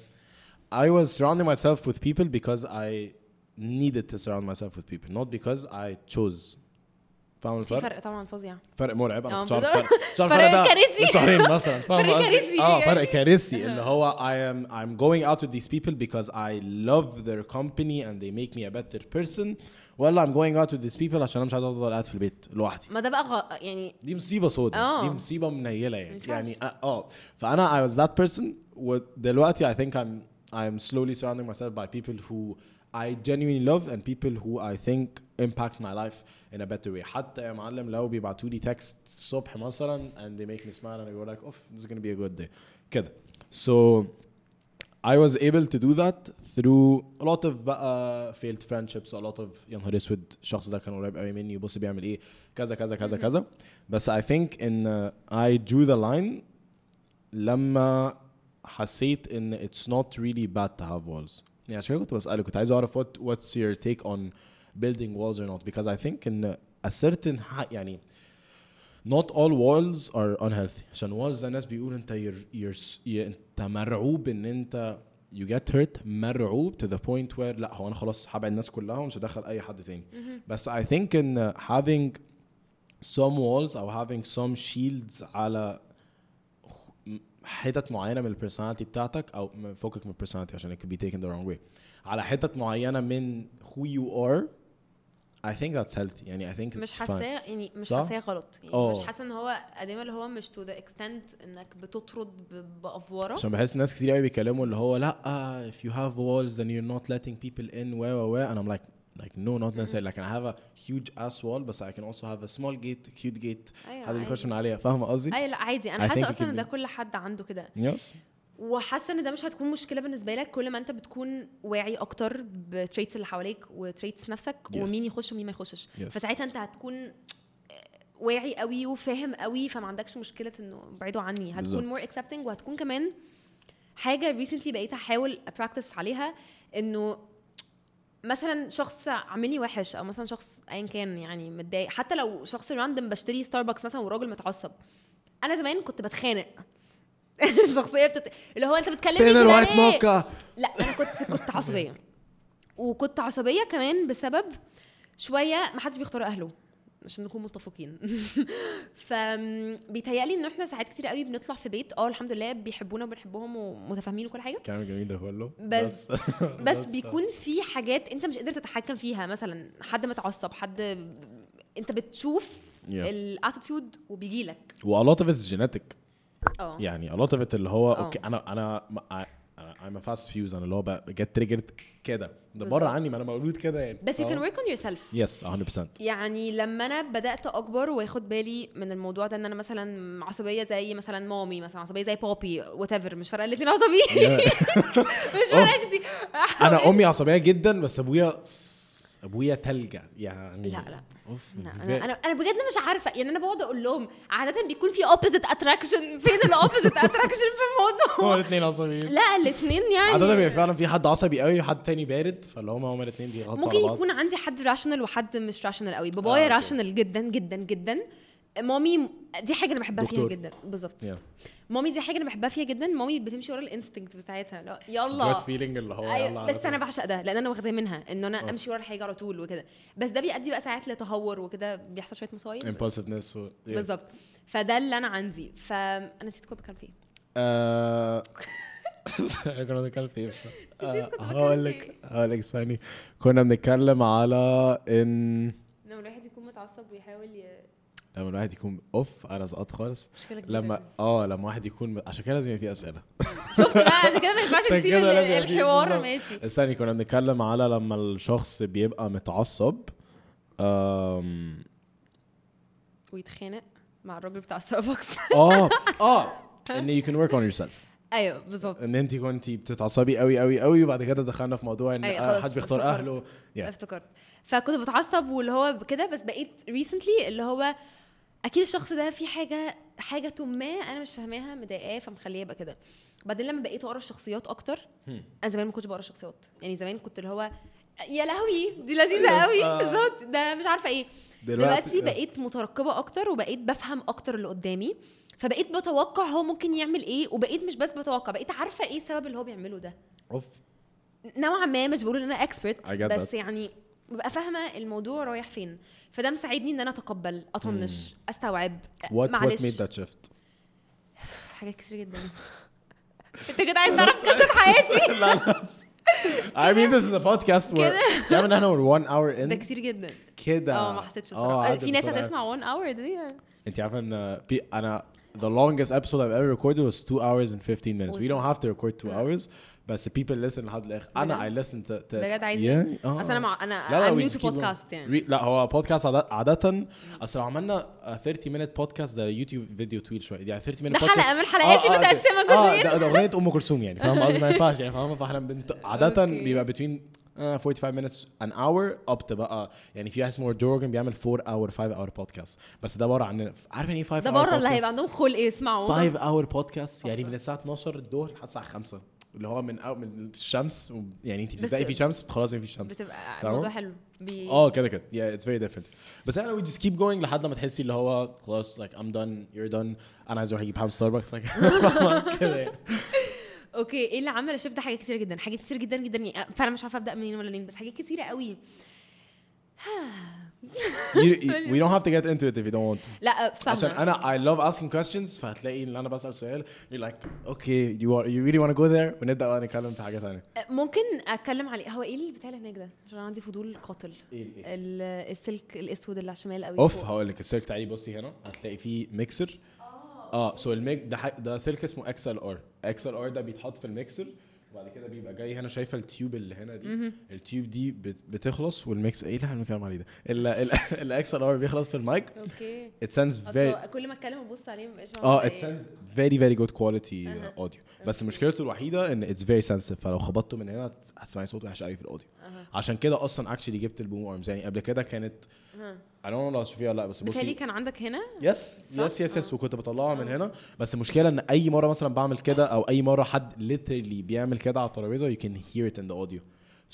I was surrounding myself with people because I needed to surround myself with people not because I chose فاهم في الفرق؟ فرق طبعا فظيع فرق مرعب انا اه، كنتش عارف بالظبط. فرق كنتش عارف فرق الفرق ده كارثي. من شهرين مثلا فاهم فرق قصدي؟ كارثي اه يعني. فرق كارثي اللي هو I am I'm going out with these people because I love their company and they make me a better person ولا I'm going out with these people عشان انا مش عايز افضل قاعد في البيت لوحدي ما ده بقى غ... يعني دي مصيبه سوداء اه. دي مصيبه منيله يعني ينفعش. يعني اه اه. فانا I was that person ودلوقتي I think I'm I'm slowly surrounding myself by people who I genuinely love and people who I think impact my life in a better way حتى يا معلم لو بيبعتوا لي text الصبح مثلا and they make me smile and I go like oh this is gonna be a good day كده so I was able to do that through a lot of بقى failed friendships a lot of يا نهار اسود الشخص ده كان قريب قوي مني بص بيعمل ايه كذا كذا كذا كذا بس I think ان uh, I drew the line لما حسيت ان it's not really bad to have walls يعني عشان كده كنت بسألك كنت عايز اعرف what what's your take on building walls or not because I think in a certain ح- يعني not all walls are unhealthy عشان walls ده الناس بيقولوا انت you're, you're, s- you're انت مرعوب ان انت you get hurt مرعوب to the point where لا هو أنا خلاص هبعد الناس كلها ومش هدخل أي حد تاني. بس I think in having some walls أو having some shields على حتت معينة من ال personality بتاعتك أو فوقك من ال personality عشان it could be taken the wrong way. على حتت معينة من who you are I think that's healthy. يعني I think مش حاساه يعني مش؟ حاساه غلط. يعني آه. مش حاسه إن هو قديم اللي هو مش to the extent إنك بتطرد بافوره عشان بحس ناس كتير قوي بيتكلموا اللي هو لا if you have walls then you're not letting people in و و و and I'm like like no not necessarily. Like I have a huge ass wall but I can also have a small gate cute gate. أيوه حد بيخش. من عليها. فاهمة قصدي؟ اي لا عادي. أنا حاسة أصلا ده كل حد عنده كده. yes وحاسة إن ده مش هتكون مشكلة بالنسبة لك كل ما أنت بتكون واعي أكتر ب traits اللي حواليك و traits نفسك Yes. ومين يخش ومين ما يخشش Yes. فساعتها أنت هتكون واعي قوي وفاهم قوي فما عندكش مشكلة إنه بعيدوا عني هتكون. more accepting وهتكون كمان حاجة recently بقيت أحاول ا practice عليها إنه مثلا شخص عاملني وحش أو مثلا شخص ايا كان يعني متضايق حتى لو شخص random بشتري ستاربكس مثلا وراجل متعصب أنا زمان كنت بتخانق <laughs> الشخصيه بتت... اللي هو انت بتكلمني فين الوايت؟ موكا؟ لا أنا كنت كنت عصبية. وكنت عصبية كمان بسبب شوية ما حدش بيختار أهله عشان نكون متفقين. <laughs> فبيتهيألي إن إحنا ساعات كتير قوي بنطلع في بيت آه الحمد لله بيحبونا وبنحبهم ومتفاهمين وكل حاجة. كلام جميل ده كله بس <laughs> بس. بيكون في حاجات أنت مش قادر تتحكم فيها. مثلا حد متعصب حد أنت بتشوف Yeah. ال attitude وبيجي لك و a lot of it's genetic. آه. يعني a lot of it اللي هو. أوكي أنا أنا أنا I'm a fast fuse أنا اللي هو جت triggered كده. ده بره. عني ما أنا مولود كده يعني. بس you can work on yourself. yes 100% يعني لما أنا بدأت أكبر واخد بالي من الموضوع ده إن أنا مثلا عصبية زي مثلا مامي مثلا عصبية زي بابي whatever مش فارقة الاثنين عصبيين. <laughs> مش فارقة كتير. أنا أمي عصبية جدا بس أبويا أبويا تلجة يعني لا لا. أوف لا أنا أنا أنا بجد مش عارفة. يعني أنا بقعد أقول لهم عادة بيكون في opposite attraction <laughs> فين ال opposite attraction في هو الموضوع الاثنين عصبيين. لا الاثنين عادة بيبقى يعني فعلا في حد عصبي قوي وحد تاني بارد فاللي هما هما الاثنين بيغطوا ممكن يكون عندي حد rational وحد مش rational قوي. آه، بابايا أوكي. rational جدا جدا جدا. مامي دي حاجة أنا بحبها فيها دكتور. جدا. بالظبط. Yeah. مامي دي حاجة أنا بحبها فيها جدا. مامي بتمشي ورا ال instinct بتاعتها. لا يلا. Feeling اللي هو يلا على بس أنا. بعشق ده لأن أنا واخداه منها انه أنا أوف. أمشي ورا الحاجة على طول وكده. بس ده بيؤدي بقى ساعات لتهور وكده بيحصل شوية مصايب. و... yeah. بالظبط. فده اللي أنا عندي. فانا نسيت كنت بتكلم فيه. آه، <laughs> كنا بنتكلم في إيه. <laughs> آه، هقول لك هقول لك ثاني كنا بنتكلم على إن لما الواحد يكون متعصب ويحاول ي... لما الواحد يكون اوف أنا سقطت خالص مشكلة كبيرة لما. آه لما واحد يكون عشان كده لازم يبقى في أسئلة <laughs> شفت بقى عشان كده ما ينفعش في- الحوار. ماشي استني كنا بنتكلم على لما الشخص بيبقى متعصب أم... ويتخانق مع الراجل بتاع ستاربكس <laughs> آه <laughs> آه إن you can work on yourself أيوه بالظبط إن أنت كنتي بتتعصبي قوي قوي قوي وبعد كده دخلنا في موضوع إن أيوة، آه، حد بيختار. اهله Yeah. افتكرت فكنت بتعصب واللي هو كده بس بقيت ريسنتلي اللي هو أكيد الشخص ده في حاجة حاجة ما أنا مش فاهماها مضايقاه فمخليه يبقى كده. بعدين لما بقيت أقرأ الشخصيات أكتر أنا زمان ما كنتش بقرأ الشخصيات يعني زمان كنت اللي هو يا لهوي دي لذيذة قوي آه. بالظبط. ده مش عارفة إيه. دلوقتي- دلوقتي بقيت مترقبة أكتر وبقيت بفهم أكتر اللي قدامي. فبقيت بتوقع هو ممكن يعمل إيه وبقيت مش بس بتوقع بقيت عارفة إيه السبب اللي هو بيعمله ده. أوف. نوعا ما مش بقول إن أنا اكسبرت بس. يعني ببقى فاهمة الموضوع رايح فين. فده مساعدني إن أنا أتقبل أطنش أستوعب what what معلش. made that shift <sighs> حاجات كتير جدا. <laughs> أنت كده عايز تعرف قصة حياتي؟ لا لا I mean this is a podcast where كده. <laughs> إن إحنا we're one hour ده in كتير جدا. كده. آه ما حسيتش الصراحه عدت في ناس. هتسمع 1 اور دي؟ أنت عارفة إن أنا the longest episode I've ever recorded was 2 hours and 15 minutes. We don't have to record 2 hours. بس people listen لحد الآخر. أنا listen to, to بجد عايز yeah. آه. أصل أنا مع أنا لا لا podcast يعني. Re- لا هو بودكاست عادة, عادة أصل لو عملنا a 30 minute podcast ده يوتيوب فيديو طويل شوية. يعني 30 minute ده podcast حلقة من حلقاتي آه، آه، متقسمة ده- آه جزئين. ده, أغنية أم كلثوم يعني فاهم؟ قصدي ما ينفعش يعني فاهمه فاحنا بنت... عادة. بيبقى between uh, 45 minutes an hour up to بقى يعني في واحد اسمه جورجن بيعمل 4 hour 5 hour podcast. بس ده بره عننا عارف يعني إيه 5 ده hour بره اللي podcast؟ هيبقى عندهم خلق يسمعوا 5 our podcast يعني من الساعة 12 الظهر لحد الساعة 5 اللي هو من أو من الشمس و- يعني انت بتبدأي في شمس خلاص في شمس. بتبقى؟ الموضوع حلو. بي... آه كده كده. Yeah it's very different. بس أنا we just keep going لحد لما تحسي اللي هو خلاص like I'm done you're done. أنا عايز أروح أجيب حاجة ستاربكس <laughs> كده يعني. أوكي إيه اللي عمل ده؟ حاجات كتير جدا حاجات كتير جدا جدا. يعني فعلا مش عارفة أبدأ منين ولا منين بس حاجات كتيرة قوي. <sighs> <laughs> you, we don't have to get into it if you don't want to. لا عشان فاهمة. أنا I love asking questions فهتلاقي إن أنا بسأل سؤال you're like okay you are, you really want to go there ونبدأ بقى نتكلم في حاجة ثانية ممكن أتكلم عليه هو إيه اللي بتاع اللي هناك ده؟ عشان أنا عندي فضول قاتل. إيه إيه. ال- السلك الأسود اللي على الشمال قوي أوف. هقول لك السلك تعالي بصي هنا هتلاقي فيه ميكسر آه. سو الميك ده ده سلك اسمه إكس ال ار إكس ال ار ده بيتحط في الميكسر وبعد كده بيبقى جاي هنا شايفة التيوب اللي هنا دي. التيوب دي بت- بتخلص والميكس إيه اللي إحنا بنتكلم عليه ده؟ ال XLR بيخلص في المايك. أوكي. Sends very اصل كل ما أتكلم وأبص عليه مبقاش آه sends very very good quality uh, audio. بس مشكلته الوحيدة إن it's very sensitive فلو خبطته من هنا هت- هتسمعي صوت وحش قوي في ال audio عشان كده أصلا actually جبت ال boom arms. يعني قبل كده كانت Know لو تشوفيها ولا لا بس بصي. كان عندك هنا؟ yes? يس يس يس وكنت بطلعها من هنا. بس المشكلة إن أي مرة مثلا بعمل كده أو أي مرة حد literally بيعمل كده على الترابيزة you can hear it in the audio.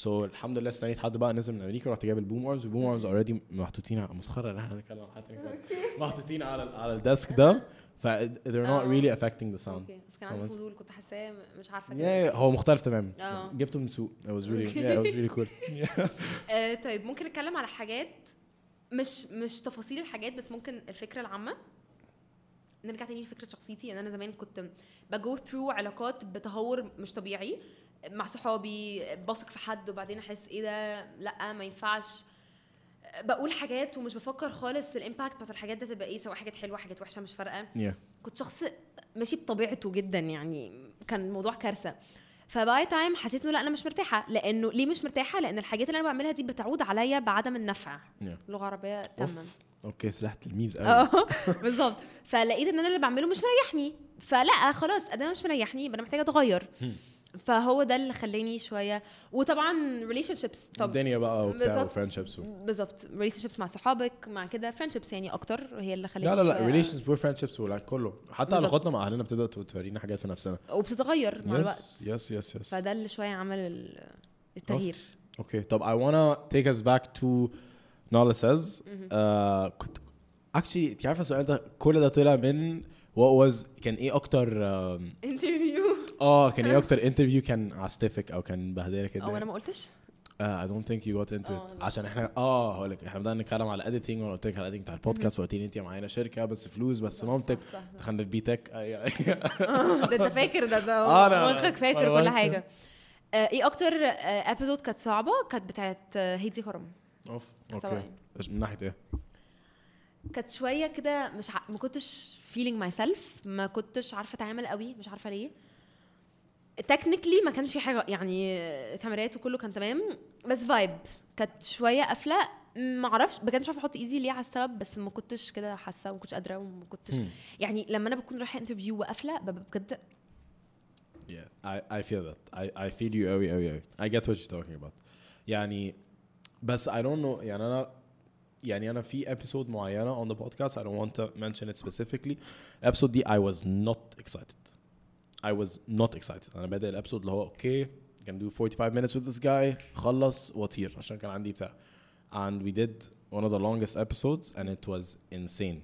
So الحمد لله استنيت حد بقى نزل من أمريكا رحت جايب ال boom arms وال boom arms already محطوطين على مسخرة إن إحنا نتكلم عن حد. محطوطين على على ال desk ده. ف they're not آه. really affecting the sound. أوكي. بس كان عندي. فضول كنت حاساه مش عارفة كده. yeah هو مختلف تماما. آه. جبته من سوق it was really yeah it was really cool. <laughs> آه طيب ممكن نتكلم على حاجات مش مش تفاصيل الحاجات بس ممكن الفكرة العامة. نرجع تاني لفكرة شخصيتي. ان أنا زمان كنت ب go through علاقات بتهور مش طبيعي. مع صحابي بثق في حد وبعدين أحس إيه ده؟ لأ ما ينفعش. بقول حاجات ومش بفكر خالص ال impact بتاعت الحاجات ده تبقى إيه سواء حاجات حلوة حاجات وحشة مش فارقة. Yeah. كنت شخص ماشي بطبيعته جدا يعني كان الموضوع كارثة. ف by time حسيت إنه لا أنا مش مرتاحة. لأنه ليه مش مرتاحة؟ لأن الحاجات اللي أنا بعملها دي بتعود عليا بعدم النفع. Yeah. لغه عربيه تماما. أوكي سلاح تلميذ قوي آه <laughs> <laughs> بالظبط. فلقيت إن أنا اللي بعمله مش مريحني. فلا خلاص أنا مش مريحني يبقى أنا محتاجة أتغير. فهو ده اللي خلاني شوية وطبعا relationships طب الدنيا بقى وبتاع بالظبط. و friendships بالظبط. relationships مع صحابك مع كده friendships يعني أكتر هي اللي خلاني لا لا لا relations و friendships ولا كله. حتى. علاقاتنا مع أهلنا بتبدأ تورينا حاجات في نفسنا. وبتتغير مع الوقت. يس يس يس فده اللي شوية عمل ال- التغيير. أوكي طب I wanna take us back to Nala says uh, كنت actually انت عارفة السؤال ده؟ كل ده طلع من what was كان إيه أكتر انترفيو <laughs> آه كان إيه أكتر انترفيو كان عاستفك أو كان بهدلك كده أو أنا ما قلتش؟ don't think you got into آه، it عشان إحنا آه هقول لك إحنا بدأنا نتكلم على editing وأنا قلت لك على editing بتاع البودكاست وقلت لي أنت معانا شركة بس فلوس بس مامتك. دخلنا في بي تك <laughs> ده أنت فاكر ده ده <laughs> آه، مخك فاكر كل. حاجة. آه، إيه أكتر episode كانت صعبة؟ كانت بتاعت آه، هيدي كرم. Oof. Okay. إيش من ناحية إيه؟ كانت شوية كده مش ع... ما كنتش feeling myself ما كنتش عارفة أتعامل قوي مش عارفة ليه. technically ما كانش في حاجة يعني كاميرات وكله كان تمام بس vibe كانت شوية قافلة ما أعرفش بجد مش عارفة أحط إيدي ليه على السبب بس ما كنتش كده حاسة وما كنتش قادرة وما كنتش. يعني لما أنا بكون رايحة interview وقافلة ببقى بجد Yeah, I, I feel that. I, I feel you أوي أوي أوي. I get what you're talking about. يعني بس I don't know يعني أنا يعني أنا في episode معينة on the podcast I don't want to mention it specifically. episode دي I was not excited. I was not excited. أنا بادئ الابيسود اللي هو أوكي can do 45 minutes with this guy. خلص وأطير عشان كان عندي بتاع. And we did one of the longest episodes and it was insane.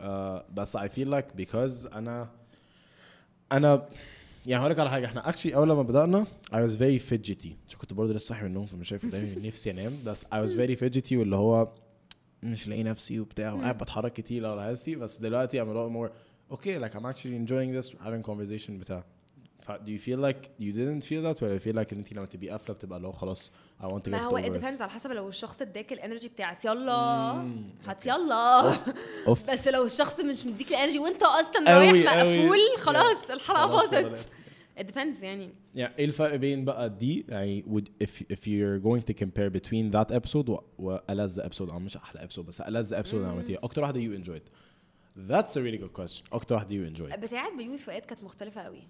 Uh, بس I feel like because أنا أنا يعني هقول لك على حاجة. إحنا actually أول لما بدأنا I was very fidgety. عشان كنت برضه لسه صاحي من النوم فمش شايف قدامي <laughs> نفسي أنام. بس I was very fidgety واللي هو مش لاقي نفسي وبتاع. وقاعد بتحرك كتير على حاسي بس دلوقتي I'm a lot more okay like I'm actually enjoying this having conversation بتاع do you feel like you didn't feel that ولا you feel like ان انت لما تبقي قافله بتبقى اللي هو خلاص I want to get ما هو it depends. على حسب لو الشخص اداك ال energy بتاعت يلا. هات يلا. <laughs> بس لو الشخص مش مديك الانرجي وانت أصلا رايح. مقفول خلاص الحلقة باظت. it depends يعني. يعني إيه الفرق بين بقى دي؟ يعني would if if you're going to compare between that episode و- والذ episode. أو مش أحلى episode بس ألذ episode اللي عملتيها. أكتر واحدة you enjoyed. That's a really good question. أكتر واحدة you enjoyed بتاعت بيومي فؤاد كانت مختلفة قوي.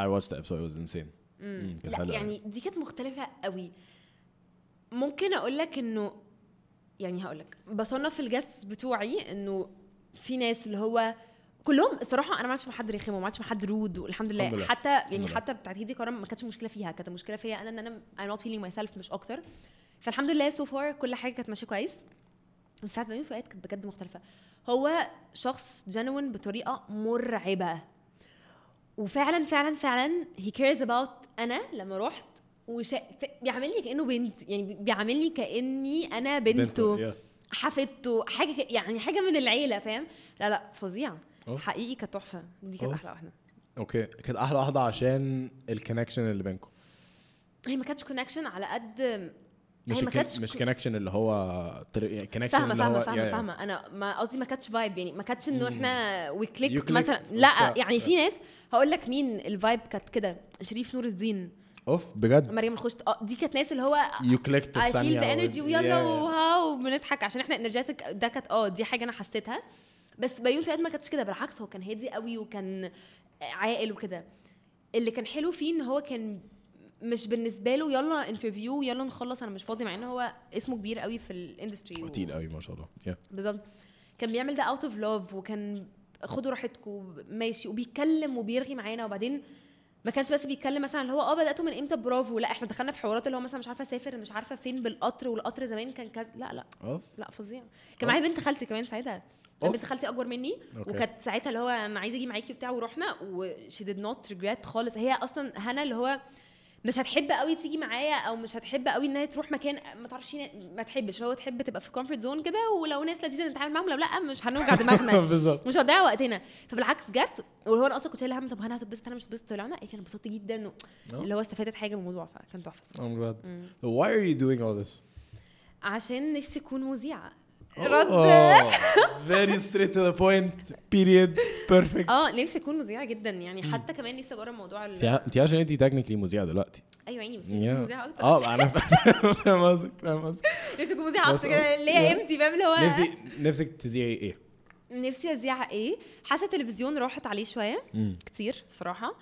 I watched the episode it was insane. مم، لا يعني دي كانت مختلفة قوي. ممكن أقول لك إنه يعني هقول لك بصنف الجس بتوعي إنه في ناس اللي هو كلهم الصراحة أنا ما عادش مع حد رخم وما عادش مع حد rude والحمد لله, لله. حتى يعني لله. حتى بتاعت هيدي كرم ما كانتش مشكلة فيها. كانت المشكلة فيا أنا إن أنا I'm not feeling myself مش أكتر. فالحمد لله so far كل حاجة كانت ماشية كويس. بس ساعات بيومي فؤاد كانت بجد مختلفة. هو شخص genuine بطريقة مرعبة. وفعلا فعلا فعلا he cares about أنا لما رحت وشا... ت- بيعاملني كأنه بنت يعني بي- بيعاملني كأني أنا بنته yeah. حفيدته حاجة ك... يعني حاجة من العيلة فاهم؟ لا لا فظيع. حقيقي كانت تحفة. دي كانت. أحلى واحدة. Okay. كانت أحلى واحدة عشان ال connection اللي بينكم. هي ما كانتش connection على قد مش ما كانتش مش كو- connection اللي هو connection فاهمة هو فاهمة فاهمة yeah. فاهمة. أنا ما قصدي ما كانتش vibe يعني ما كانتش إنه إحنا we click مثلا. لا يعني في ناس هقول لك مين الفايب كانت كده. شريف نور الدين. أوف بجد؟ مريم الخشت. آه دي كانت ناس اللي هو يو كليكت اي في فيل ثانية ذا و- انرجي ويلا Yeah. وها وبنضحك. عشان إحنا انرجيتك ده كانت آه دي حاجة أنا حسيتها. بس بيومي فؤاد ما كانتش كده. بالعكس هو كان هادي قوي وكان عاقل وكده. اللي كان حلو فيه إن هو كان مش بالنسبة له يلا انترفيو يلا نخلص أنا مش فاضي مع إن هو اسمه كبير قوي في الاندستري تقيل قوي ما شاء الله. Yeah. بالظبط. كان بيعمل ده out of love وكان خدوا راحتكم ماشي وبيتكلم وبيرغي معانا. وبعدين ما كانش بس بيتكلم مثلا اللي هو آه بدأتوا من إمتى؟ برافو. لا إحنا دخلنا في حوارات اللي هو مثلا مش عارفة أسافر مش عارفة فين بالقطر والقطر زمان كان كذا. لا لا. Oof لا فظيع. كان معايا بنت خالتي كمان ساعتها. كان oof. بنت خالتي أكبر مني. Okay. وكانت ساعتها اللي هو أنا عايزة أجي معاكي وبتاع ورحنا و she did not regret خالص. هي أصلا هنا اللي هو مش هتحب قوي تيجي معايا أو مش هتحب قوي ان هي تروح مكان ما تعرفش ما تحبش. هو تحب تبقى في comfort zone كده ولو ناس لذيذة نتعامل معاهم لو لأ مش هنوجع دماغنا. <laughs> بالظبط. مش هنضيع وقتنا. فبالعكس جت واللي هو أنا أصلا كنت شايلة هم طب أنا هتتبسط أنا مش هتبسط. طلعنا قالت لي أنا انبسطت جدا. آه. اللي هو استفادت حاجة من الموضوع فكان تحفة. I'm glad so why are you doing all this? عشان نفسي أكون مذيعة. Oh, very straight to the point. Period. Perfect. آه نفسي اكون مذيعه جدا يعني. حتى كمان نفسي أجرب موضوع ال- انت عشان انت technically مذيعة دلوقتي. أيوه يعني بس نفسي اكون. مذيعة أكتر. آه أنا <laughs> فاهم قصدك فاهم قصدك. <laughs> نفسي اكون مذيعة أكتر. كده آه. ليا Yeah. قيمتي فاهم اللي هو نفسي نفسك تذيعي إيه؟ نفسي اذيع إيه؟ حاسة التلفزيون راحت عليه شوية. كتير الصراحه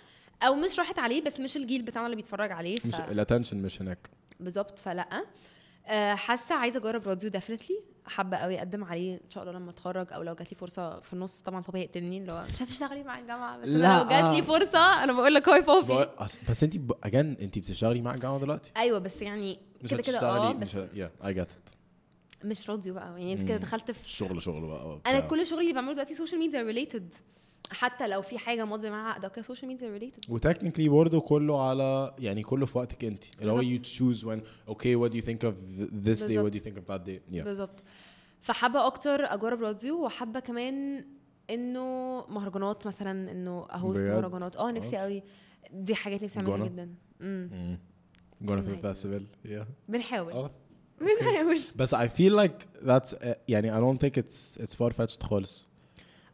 أو مش راحت عليه بس مش الجيل بتاعنا اللي بيتفرج عليه ف... مش ال attention مش هناك. بالظبط فلأ. آه، حاسة عايزة أجرب راديو definitely حابة قوي أقدم عليه إن شاء الله لما أتخرج أو لو جات لي فرصة في النص طبعا بابا هيقتلني اللي هو مش هتشتغلي مع الجامعة بس لا. لو جات لي فرصة أنا بقول لك بس, بابي أص- بس انت اجان انت بتشتغلي مع الجامعة دلوقتي؟ أيوه بس يعني مش كده كده آه بس مش يا اي جت ات مش راديو بقى. يعني أنت كده دخلت في شغل شغل بقى أنا وبتاع. كل شغلي اللي بعمله دلوقتي سوشيال ميديا ريليتد حتى لو في حاجة ماضي معاها ده كده سوشيال ميديا ريليتد وتكنيكلي برضه كله على يعني كله في وقتك انت. اللي هو okay what do you think of th- this day what بالظبط. do you think of that day. Yeah. بالظبط. فحابة أكتر أجرب راديو وحابة كمان إنه مهرجانات مثلا إنه أ host؟ مهرجانات. آه نفسي. قوي دي حاجات نفسي أعملها جونا؟ جدا. امم film festival. Yeah. بنحاول. آه. <laughs> بنحاول. بس I feel like that's uh, يعني I don't think it's it's far fetched خالص.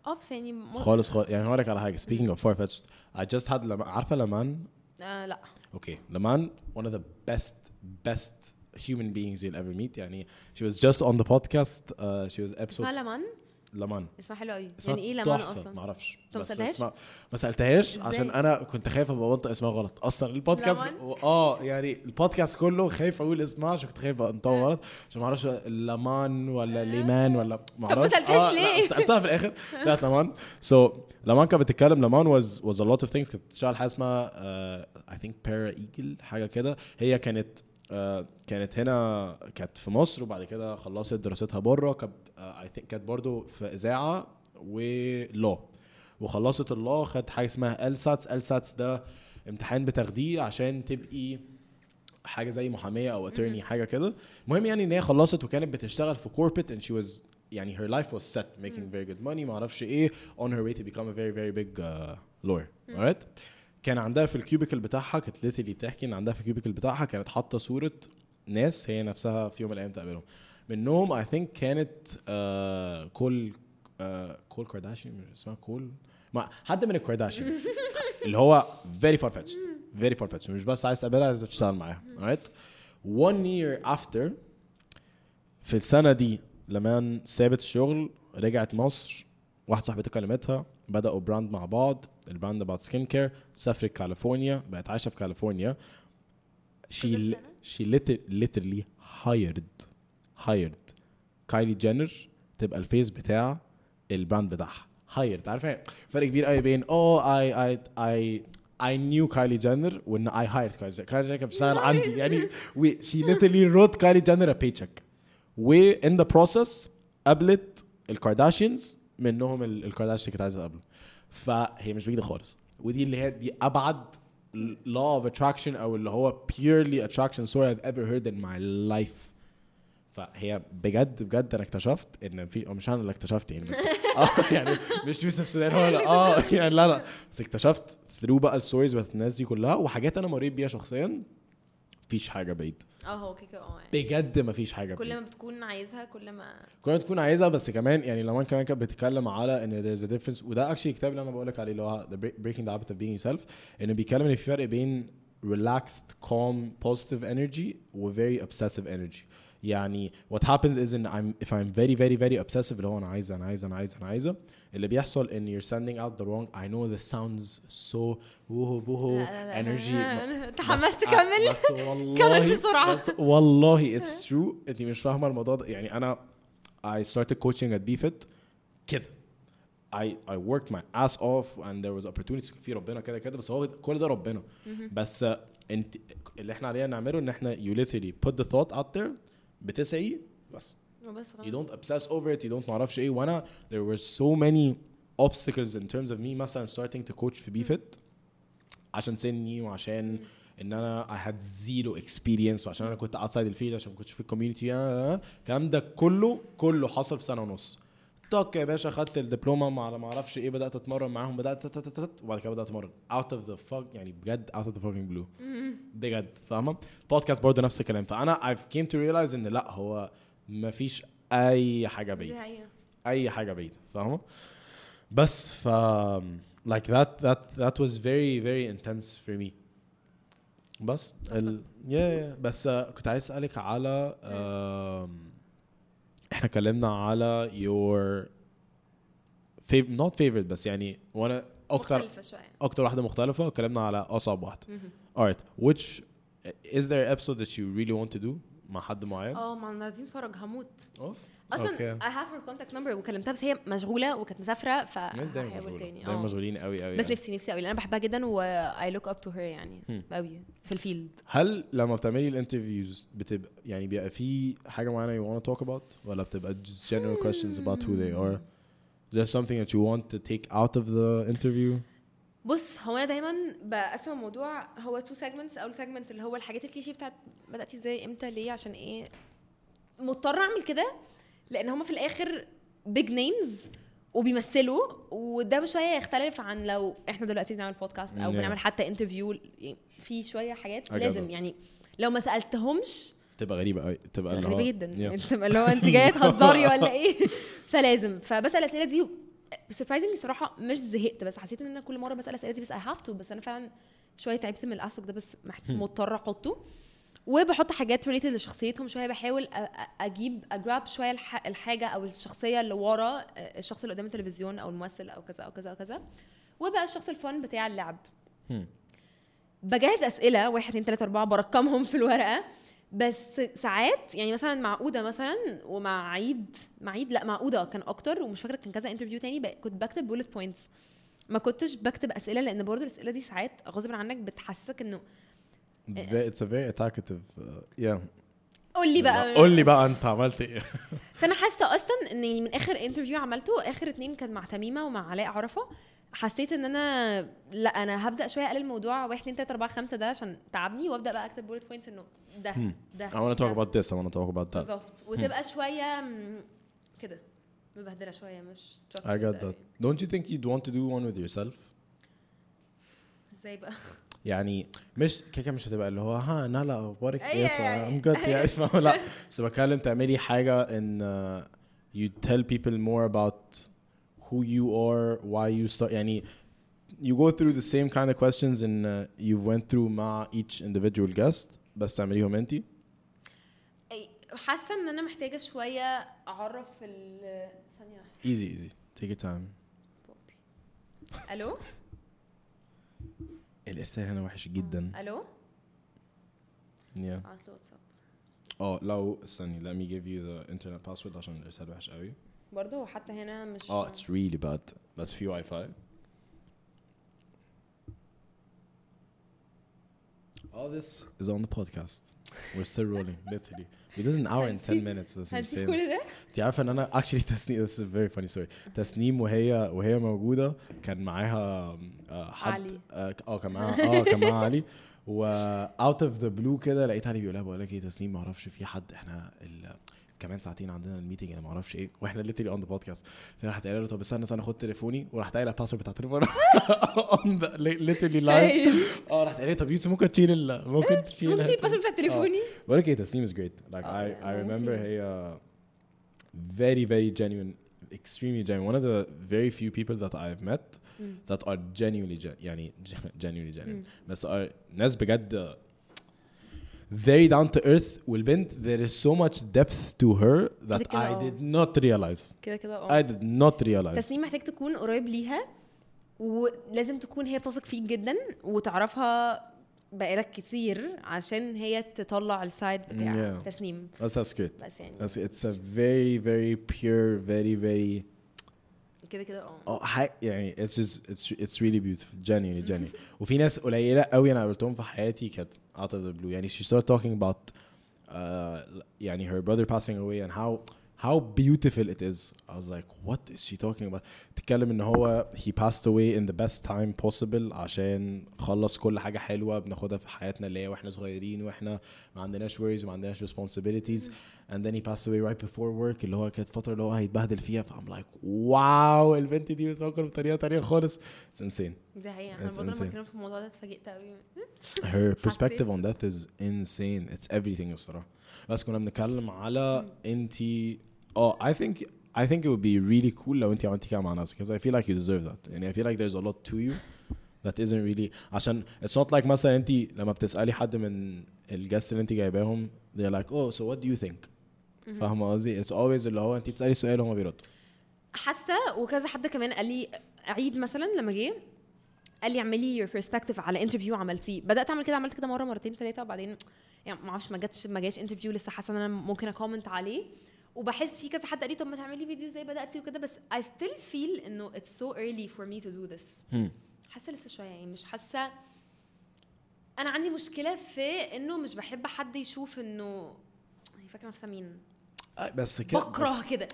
اه بس يعني م... خالص خالص يعني هقول لك على حاجه speaking of far fetched I just had لما عارفه لمان آه لا Okay, Laman, one of the best, best human beings you'll ever meet. يعني she was just on the podcast. Uh, she was episode. اسمها لمن لمان. اسمها حلو قوي. يعني إيه تحفة، أصلا؟ ما أعرفش ما؟ اسمها ما سألتهاش؟ عشان أنا كنت خايف أبقى بنطق اسمها غلط. أصلا البودكاست؟ آه يعني البودكاست كله خايف أقول اسمها عشان كنت خايف انطقه غلط. عشان ما أعرفش لمان ولا ليمان ولا ما طب ما أعرفش. سألتهاش لا، ليه؟ سألتها في الآخر. طلعت لمان سو لمان كانت بتتكلم. لمان was was a lot of things. كانت بتشتغل حاجة اسمها I think para eagle حاجة كده. هي كانت آه، كانت هنا كانت في مصر وبعد كده خلصت دراستها بره. كانت I think كانت برضو في إذاعة و law وخلصت الله خدت حاجة اسمها ال SATs ال SATs ده امتحان بتاخديه عشان تبقي حاجة زي محامية أو attorney حاجة كده. المهم يعني إن هي خلصت وكانت بتشتغل في corporate and she was يعني her life was set making very good money ما أعرفش إيه on her way to become a very very big uh, lawyer. alright كان عندها في ال cubicle بتاعها كانت literally بتحكي إن عندها في ال cubicle بتاعها كانت حاطة صورة ناس هي نفسها في يوم من الأيام تقابلهم. منهم I think كانت uh, Khloé uh, Khloé Kardashian اسمها Khloé ما حد من ال Kardashians. <laughs> اللي هو very far fetched very far fetched مش بس عايز تقابلها عايز تشتغل معاها. Alright. One year after في السنة دي لما سابت الشغل رجعت مصر واحدة صاحبتي كلمتها. بدأوا brand مع بعض ال brand about skin care سافرت كاليفورنيا بقت عايشة في كاليفورنيا. She liter- literally hired hired. كايلي جينر تبقى ال face بتاع ال brand بتاعها. Hired. عارفة؟ فرق كبير قوي بين آه I I I knew كايلي جينر وإن I hired كايلي جينر كايلي جينر كانت بتشتغل عندي. يعني we, she literally wrote كايلي جينر a paycheck. و in the process قابلت الكارداشيانز منهم ال- الكارداشيان كانت عايزة تقابله فهي مش بعيدة خالص. ودي اللي هي دي أبعد law of attraction أو اللي هو purely attraction story I've ever heard in my life. فهي بجد بجد أنا اكتشفت إن في مش أنا اللي اكتشفت يعني بس <laughs> آه يعني مش يوسف سودان هو آه يعني لا لا. بس اكتشفت through بقى ال stories بتاعت الناس دي كلها وحاجات أنا مريت بيها شخصيا. مفيش حاجة بعيد. آه هو كده آه يعني. بجد مفيش حاجة كل ما بتكون عايزها كل ما كل ما تكون عايزها بس كمان يعني لما كمان كانت بتتكلم على إن there's a difference وده actually الكتاب اللي أنا بقول لك عليه اللي هو the Break- breaking the habit of being yourself إنه بيتكلم إن في فرق بين relaxed calm positive energy و very obsessive energy. يعني what happens is إن I'm if I'm very very very obsessive اللي هو أنا عايزة أنا عايزة أنا عايزة أنا عايزة اللي بيحصل ان you're sending out the wrong I know this sounds so بوهو بوهو energy تحمست كمل بس والله كمل بسرعة. بس والله it's true انت مش فاهمه الموضوع ده يعني أنا I started coaching at BFIT كده I I worked my ass off and there was opportunities في ربنا كده كده بس هو كل ده ربنا بس uh, انت اللي إحنا علينا نعمله ان إحنا you literally put the thought out there بتسعي بس بس you don't obsess over it. You don't معرفش إيه. وأنا there were so many obstacles in terms of me مثلا starting to coach في BFIT عشان سني وعشان إن أنا I had zero experience وعشان أنا كنت outside ال field عشان ما كنتش في ال community الكلام ده كله كله حصل في سنة ونص. طق يا باشا خدت الدبلومة مع ما أعرفش إيه بدأت أتمرن معاهم بدأت وبعد كده بدأت أتمرن. Out of the fuck يعني بجد out of the fucking blue. بجد فاهمة؟ بودكاست برضه نفس الكلام. فأنا I've came to realize إن لأ هو ما فيش أي حاجة بعيدة. أي حاجة بعيدة فاهمة؟ بس ف like that that that was very very intense for me. بس ال yeah, yeah. بس uh, كنت عايز أسألك على um, إحنا اتكلمنا على your fav not favorite بس يعني وأنا أكتر مختلفة شوية. أكتر واحدة مختلفة اتكلمنا على أصعب واحدة. alright which is there an episode that you really want to do? مع حد معين؟ آه مع نادين فرج هموت. أوف. أصلا I have her contact number وكلمتها بس هي مشغولة وكانت مسافرة ف الناس دايما مشغولة. دايما آه. مشغولين قوي قوي بس يعني. نفسي نفسي قوي لأن أنا بحبها جدا و I look up to her يعني قوي في ال field. هل لما بتعملي ال interviews بتبقى يعني بيبقى في حاجة معينة you want to talk about ولا بتبقى just general questions about who they are is there something that you want to take out of the interview? بص هو أنا دايما بقسم الموضوع هو two segments أول segment اللي هو الحاجات الكليشيه بتاعت بداتي إزاي إمتى ليه عشان إيه مضطر أعمل كده لأن هما في الآخر big names وبيمثلوا وده بشويه يختلف عن لو إحنا دلوقتي بنعمل بودكاست أو Yeah. بنعمل حتى interview في شوية حاجات لازم. يعني لو ما سألتهمش تبقى غريبة قوي تبقى غريبة جدا Yeah. <laughs> انت اللي هو أنت جاية تهزري ولا إيه <laughs> فلازم فبسأل الاسئله دي surprisingly صراحة مش زهقت بس حسيت إن أنا كل مرة بسأل الاسئله دي بس I have to بس أنا فعلا شوية تعبت من ال task ده بس مضطرة أحطه. وبحط حاجات related لشخصيتهم شوية بحاول أجيب أ grab شوية الح- الحاجة أو الشخصية اللي ورا الشخص اللي قدام التلفزيون أو الممثل أو كذا أو كذا أو كذا. وبقى الشخص الفن بتاع اللعب. بجهز أسئلة واحد اتنين تلاتة أربعة برقمهم في الورقة. بس ساعات يعني مثلا مع اوده مثلا ومع عيد مع عيد لأ مع اوده كان أكتر ومش فاكرة كان كذا interview تاني كنت بكتب bullet points ما كنتش بكتب أسئلة لأن برضه الأسئلة دي ساعات غصب عنك بتحسسك إنه a very attackative uh, yeah. قول لي بقى. قول لي بقى أنت عملت إيه. <laughs> فأنا حاسة أصلا ان من آخر interview عملته آخر اتنين كان مع تميمة ومع علاء عرفة. حسيت إن أنا لا أنا هبدأ شوية أقلل الموضوع 1 2 3 4 5 ده عشان تعبني وأبدأ بقى أكتب bullet points إنه ده ده I want to talk about this I want to talk about that. بالظبط. وتبقى شوية كده مبهدلة شوية مش I structured أوي. that. Don't you think you'd want to do one with yourself? إزاي بقى؟ <laughs> يعني مش كده مش هتبقى اللي هو ها نالا أخبارك إيه أيوة، so يعني. يعني لا. بس بتكلم تعملي حاجة ان uh, you tell people more about who you are why you start يعني you go through the same kind of questions and uh, you went through مع each individual guest بس تعمليهم انت حاسه ان أنا محتاجه شوية اعرف ال ثانية واحدة easy easy take your time بوبي. ألو الارسال هنا وحش جدا ألو واتساب آه لو استني let me give you the internet password عشان الارسال وحش قوي برضه حتى هنا مش آه it's really bad بس في واي فاي All this is on the podcast. We're still rolling, <laughs> literally. We did an hour and 10 minutes. That's insane. كل ده انت عارفه ان أنا actually <laughs> تسنيم this is a very funny story. تسنيم وهي وهي موجوده كان معاها آه، حد علي. آه كان معاها آه كان معاها علي <laughs> و out of the blue كده لقيت علي بيقول لها بقول لك إيه تسنيم ما أعرفش في حد إحنا ال... كمان ساعتين عندنا ال meeting أنا ما أعرفش إيه. وإحنا literally on the podcast فراحت قايله له طب استنى استنى خد تليفوني. وراحت قايله ال password بتاع تليفوني on the literally live آه راحت قايله طب يوسف ممكن تشيل. ممكن تشيل ممكن تشيل ال password بتاع تليفوني؟ بقول لك إيه تسنيم is great. Like آه، I I لا، remember ممكن. هي very very genuine extremely genuine. One of the very few people that I've met that are genuinely gen يعني <laughs> genuinely genuine. مم. بس are ناس بجد very down to earth والبنت there is so much depth to her that كده كده I اه. did not realize كده كده اه I did not realize تسنيم محتاج تكون قريب ليها ولازم تكون هي بتثق فيك جدا وتعرفها بقالك كتير عشان هي تطلع السايد بتاع Yeah. تسنيم that's that's great بس يعني that's it's a very very pure very very كده كده اه اه حق يعني it's just it's it's really beautiful genuinely genuinely وفي ناس قليله قوي انا قابلتهم في حياتي كانت out of the blue يعني she started talking about uh, يعني her brother passing away and how how beautiful it is. I was like what is she talking about? تتكلم إن هو he passed away in the best time possible عشان خلص كل حاجة حلوة بناخدها في حياتنا اللي هي وإحنا صغيرين وإحنا ما عندناش worries وما عندناش responsibilities. And then he passed away right before work اللي هو كانت فترة اللي هو هيتبهدل فيها. فأم لايك واو البنت دي بتفكر بطريقة تانية خالص. It's insane. دي حقيقة. أنا It's برضه لما insane. اتكلمت في الموضوع ده اتفاجئت قوي her perspective حسيت- on death is insane. It's everything الصراحة. بس كنا بنتكلم على انت آه I think I think it would be really cool لو انت عملتي كده مع نفسك. Because I feel like you deserve that. يعني I feel like there's a lot to you that isn't really عشان it's not like مثلا انت لما بتسألي حد من الجست اللي انت جايباهم they're like oh so what do you think فاهمة قصدي؟ it's always اللي هو انت بتسألي سؤال وهم بيردوا. حاسة وكذا حد كمان قال لي عيد مثلا لما جه قال لي اعملي your perspective على انترفيو عملتيه. بدأت أعمل كده عملت كده مرة مرتين ثلاثة وبعدين يعني ما أعرفش ما جاتش ما جاش interview لسه حاسة إن أنا ممكن أ comment عليه. وبحس في كذا حد قال لي طب ما تعملي فيديو زي بدأتي وكده. بس I still feel إنه it's so early for me to do this. Hmm. حاسة لسه شوية يعني مش حاسة. أنا عندي مشكلة في إنه مش بحب حد يشوف إنه هي فاكرة نفسها مين؟ بس كده بكره كده.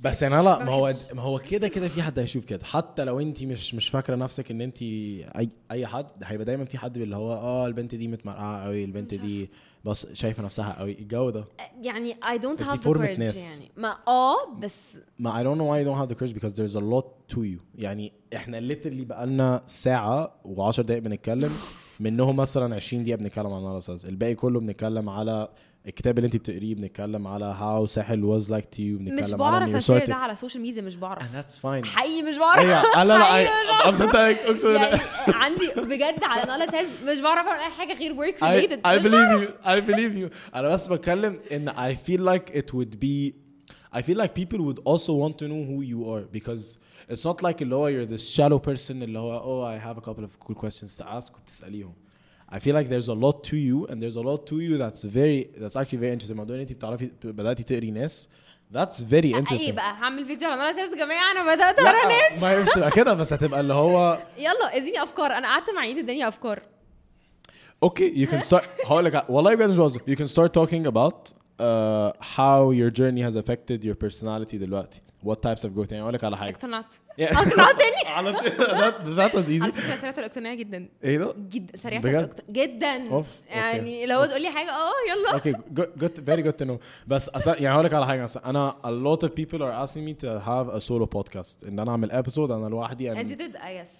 بس يعني لا ما هو. ما هو كده كده في حد هيشوف كده. حتى لو انت مش مش فاكرة نفسك إن انت أي أي حد هيبقى دايما في حد اللي هو آه البنت دي متمرقعة قوي البنت دي بس شايفة نفسها قوي. الجو ده. يعني I don't have the courage. يعني. ما آه بس ما I don't know why you don't have the courage because there's a lot to you. يعني إحنا literally بقالنا ساعة و10 دقايق بنتكلم. <laughs> منهم مثلا 20 دقيقة بنتكلم عن الباقي كله بنتكلم على الكتاب اللي انت بتقريه بنتكلم على how Sahel was like to you بنتكلم مش بعرف أشير ده على السوشيال ميديا مش بعرف. And that's fine. حقيقي مش بعرف. أيوه لا لا يعني عندي بجد على نالا says مش بعرف أعمل أي حاجة غير work related I believe you I believe you أنا بس بتكلم إن I feel like it would be I feel like people would also want to know who you are because it's not like اللي هو you the shallow person اللي هو أو I have a couple of cool questions to ask وبتسأليهم. I feel like there's a lot to you and there's a lot to you that's very that's actually very interesting. موضوع ان انت بتعرفي بدأتي تقري ناس that's very إيه interesting. بقى هعمل فيديو على analysis يا جماعة أنا بدات اقرا ناس لا ما هي مش تبقى كده بس هتبقى اللي هو يلا اديني افكار أنا قعدت مع عيد اداني افكار Okay, you can start. هقول لك والله بجد مش بهزر. You can start talking about uh, how your journey has affected your personality دلوقتي. What types of growth يعني أقول لك على حاجة. اقتنعت. Yeah. اقنعتني <laughs> على طول. <laughs> That, was على easy فكرة سريعه الاقتناع جدا. إيه ده؟ جدا سريعة بجد؟ جدا. أوكي. يعني لو تقول لي حاجة آه يلا. Good, good very good to know. بس يعني هقول لك على حاجة. أنا a lot of people are asking me to have a solo podcast. إن أنا أعمل episode أنا لوحدي انت and did I yes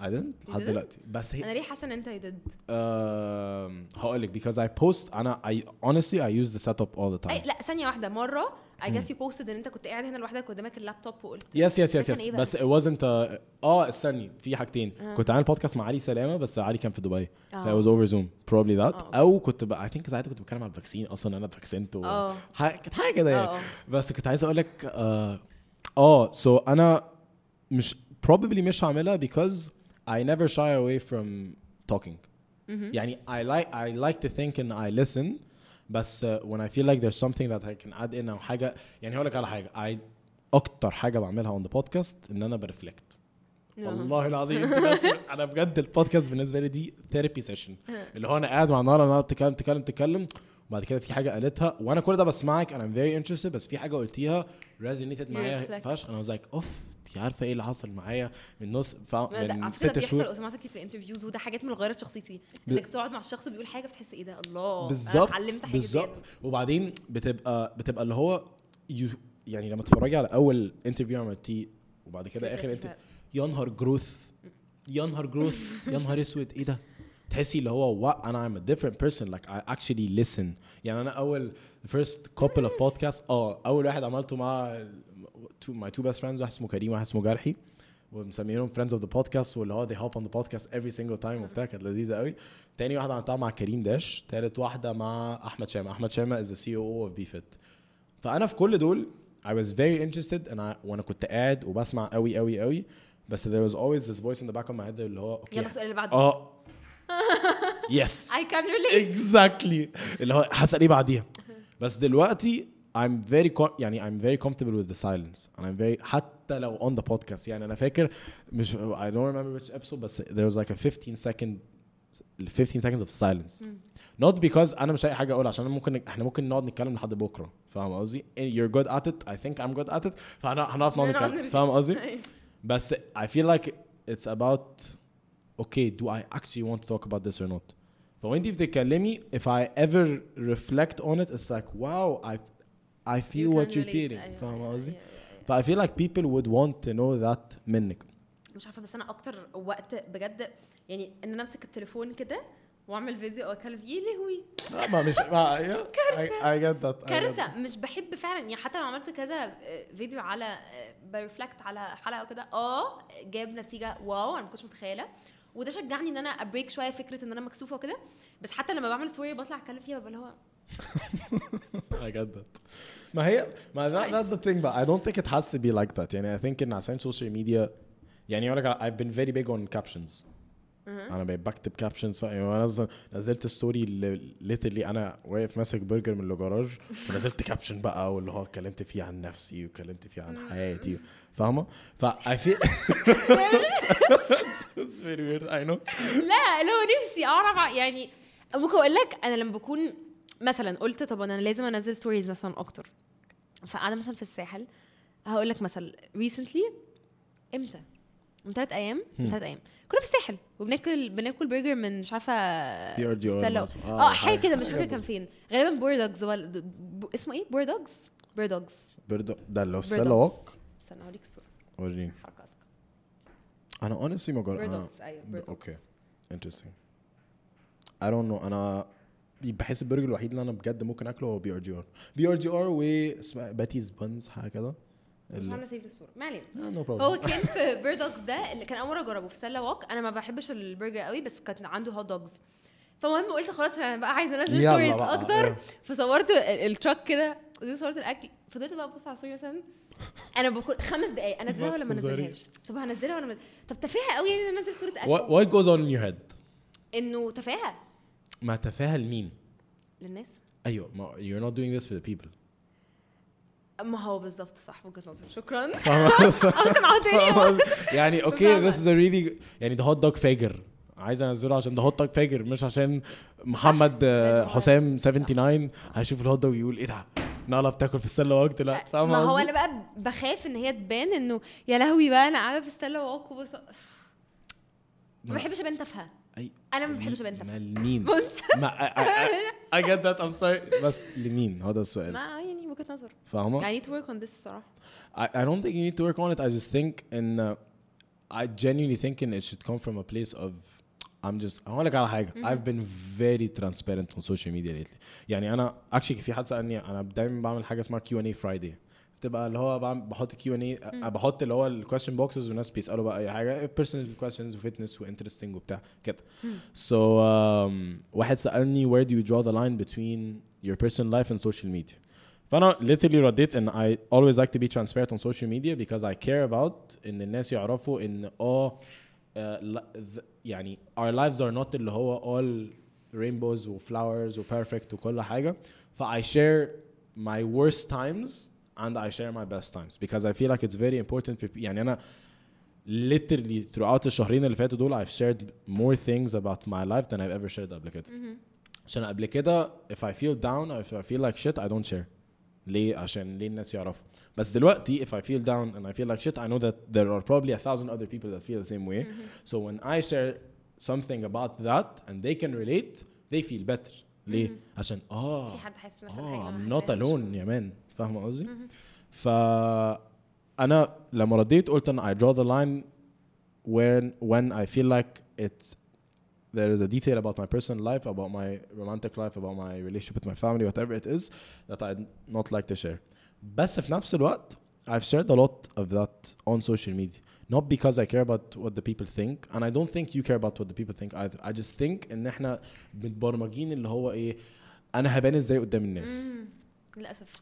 I didn't لحد؟ دلوقتي بس هي أنا ليه حاسة إن أنت did um, هقول لك because I post أنا I honestly I use the setup all the time لا ثانية واحدة مرة I guess you posted إن أنت كنت قاعد هنا لوحدك قدامك اللابتوب وقلت yes yes yes yes? بس it wasn't a... آه استني في حاجتين كنت عامل بودكاست مع علي سلامة بس علي كان في دبي آه. ف it was over Zoom probably that آه،. أو كنت بقى I think ساعتها كنت بتكلم على ال vaccine أصلا أنا اتفاكسنت و... آه. كانت حاجة كده آه، يعني آه. بس كنت عايز أقول لك آه so أنا مش probably مش هعملها because I never shy away from talking. يعني I like I like to think and I listen بس uh, when I feel like there's something that I can add in أو حاجة يعني هقول لك على حاجة I أكتر حاجة بعملها on the podcast إن أنا ب reflect والله العظيم بس أنا بجد البودكاست بالنسبة لي دي therapy session اللي هو أنا قاعد مع نهار نهار تتكلم تتكلم تتكلم وبعد كده في حاجة قالتها وأنا كل ده بسمعك أنا very interested بس في حاجة قلتيها resonated معايا. فشخ أنا like oof انت عارفة إيه اللي حصل معايا من نص فا على من ست ده بيحصل شهور automatically في ال interviews وده حاجات من غيرت شخصيتي ب- إنك تقعد مع الشخص بيقول حاجة بتحس إيه ده الله بالظبط اتعلمت حاجة بالظبط. وبعدين بتبقى بتبقى اللي هو you يعني لما تتفرجي على أول interview عملتيه وبعد كده آخر انت. يا نهار growth يا نهار growth يا نهار أسود إيه ده تحسي اللي هو what? أنا I'm a different person. Like I actually listen. يعني أنا أول first couple of podcasts آه أول واحد عملته مع two, my two best friends واحد اسمه كريم واحد اسمه جرحي. ومسمينهم friends of the podcast واللي هو they hop on the podcast every single time وبتاع كانت لذيذة قوي تاني واحدة عملتها مع كريم داش. تالت واحدة مع أحمد شامة. أحمد شامة is the CEO of BFit فأنا في كل دول I was very interested and I, وأنا كنت قاعد وبسمع قوي قوي قوي بس there was always this voice in the back of my head اللي هو أوكي يلا السؤال اللي بعده. آه يس I can relate exactly اللي هو هسأل ايه بعديها بس دلوقتي I'm very co- يعني I'm very comfortable with the silence and I'm very حتى لو on the podcast يعني انا فاكر مش I don't remember which episode بس there was like a 15 second 15 seconds of silence not because انا مش لاقي حاجه اقول عشان أنا ممكن احنا ممكن نقعد نتكلم لحد بكره فاهم قصدي you're good at it I think I'm good at it فهنعرف نقعد نقعد نتكلم نرغي. فاهم قصدي أيوة. بس I feel like it's about okay do I actually want to talk about this or not? فوانتي بتتكلمي if I ever reflect on it it's like wow I I feel You what you're feeling. أيوة، فاهم أيوة، قصدي. ف I feel like people would want to know that منك. مش عارفة بس أنا أكتر وقت بجد يعني إن أنا أمسك التليفون كده وأعمل فيديو أو اتكلم فيه لهوي لا ما مش ما <laughs> get that I get كارثة. مش بحب فعلا يعني حتى لو عملت كذا آه، فيديو على ب reflect على حلقة وكده آه جاب نتيجة wow أنا ما كنتش متخيلة. وده شجعني إن أنا أ break شوية فكرة إن أنا مكسوفة وكده. بس حتى لما بعمل story بطلع أتكلم فيها ببقى اللي هو <laughs> that. ما هي ما that, that's the thing but I don't think it has to be like that. يعني I think إن عشان social media يعني أقول لك I've been very big on captions. أنا بقيت بكتب captions يعني أنا نزل- نزلت story literally أنا واقف ماسك برجر من الجراج ونزلت caption بقى واللي هو اتكلمت فيه عن نفسي واتكلمت فيه عن حياتي فاهمة؟ ف I feel <laughs> it's very weird I know لا لو نفسي أعرف يعني ممكن أقول لك أنا لما بكون مثلا قلت طب أنا لازم أنزل stories مثلا أكتر فقاعدة مثلا في الساحل هقول لك مثلا recently إمتى؟ من ثلاث أيام من ثلاث أيام. كنا في الساحل وبناكل بناكل برجر من مش عارفة ستيلا. آه آه، حاجة كده مش فاكرة كان فين. غالبا بور دوجز ولا اسمه إيه؟ بور دوجز؟ بور دوجز. برضه ده اللي في بور سله دوجز. ووك استنى اوريك الصورة. وريني. أنا honestly ما جربت أوكي interesting. I don't know أنا بحس البرجر الوحيد اللي أنا بجد ممكن أكله هو بي ار جي ار بي ار جي ار واسمها باتيز بانز حاجة كده. مش عاملة سيف الصورة ما علينا. نو هو بروبلم كان في بيردوجز ده اللي كان أول مرة أجربه في ستيلا ووك أنا ما بحبش البرجر قوي بس كان عنده هوت دوجز فالمهم قلت خلاص أنا بقى عايزة أنزل stories أكتر. أيوه. فصورت ال- التراك كده. ودي صورت الأكل. فضلت بقى أبص على الصورة مثلا. أنا بكون خمس دقايق. أنزلها ولا ما. أنزلهاش؟ طب هنزلها ولا ما طب تفاهة قوي يعني أنزل صورة أكل. Goes on in your head? إنه تفاهة. ما تفاهل مين للناس. أيوه ما you're not doing this for the people. ما هو بالظبط صح وجهة نظر. شكرا؟ اقنعتني <laughs> يعني <laughs> أوكي is a really يعني the hot dog فاجر عايز أنزله عشان ده hot dog فاجر مش عشان محمد آه، هو- حسام 79 هيشوف ال hot dog ويقول إيه ده؟ نالا بتاكل في السلة وقت؟ لا فاهم ما هو؟ أنا بقى بخاف إن هي تبان إنه يا لهوي بقى أنا قاعدة في ستيلا Walk وبص ما بحبش أبان تافهة. أي- أنا ما بحبش أبان تافهة. لمين؟ بص. ما I get that I'm sorry. بس لمين؟ هذا السؤال. ما يعني وجهه نظر فاهمة؟ I need to work on this الصراحه I, I don't think you need to work on it. I just think in uh, I genuinely think in it should come from a place of I'm just هقول لك على حاجة I've been very transparent on social media lately يعني أنا actually في حد سألني أنا دايما بعمل حاجة اسمها Q&A Friday بتبقى اللي هو بعمل بحط كيو ان اي بحط اللي هو الكويشن بوكسز والناس بيسالوا بقى اي حاجه بيرسونال كويشنز وفتنس وانترستنج وبتاع كده so um, واحد سالني where do you draw the line between your personal life and social media فانا literally رديت ان I always like to be transparent on social media because I care about ان الناس يعرفوا ان اه آه، لا- th- يعني our lives are not اللي هو all rainbows و flowers و perfect وكل حاجة ف I share my worst times and I share my best times because I feel like it's very important for يعني أنا literally throughout الشهرين اللي فاتوا دول I've shared more things about my life than I've ever shared قبل كده عشان قبل كده if I feel down or if I feel like shit I don't share ليه عشان ليه الناس يعرفوا بس دلوقتي if I feel down and I feel like shit I know that there are probably a thousand other people that feel the same way so when I share something about that and they can relate they feel better ليه عشان آه في حد حاسس نفس الحاجة آه I'm not alone يا مان فاهمة قصدي؟ ف أنا لما رديت قلت ان I draw the line when when I feel like it there is a detail about my personal life, about my romantic life, about my relationship with my family, whatever it is that I'd not like to share. بس في نفس الوقت I've shared a lot of that on social media. Not because I care about what the people think, and I don't think you care about what the people think either. I just think ان إحنا متبرمجين اللي هو إيه أنا هبان إزاي قدام الناس. للاسف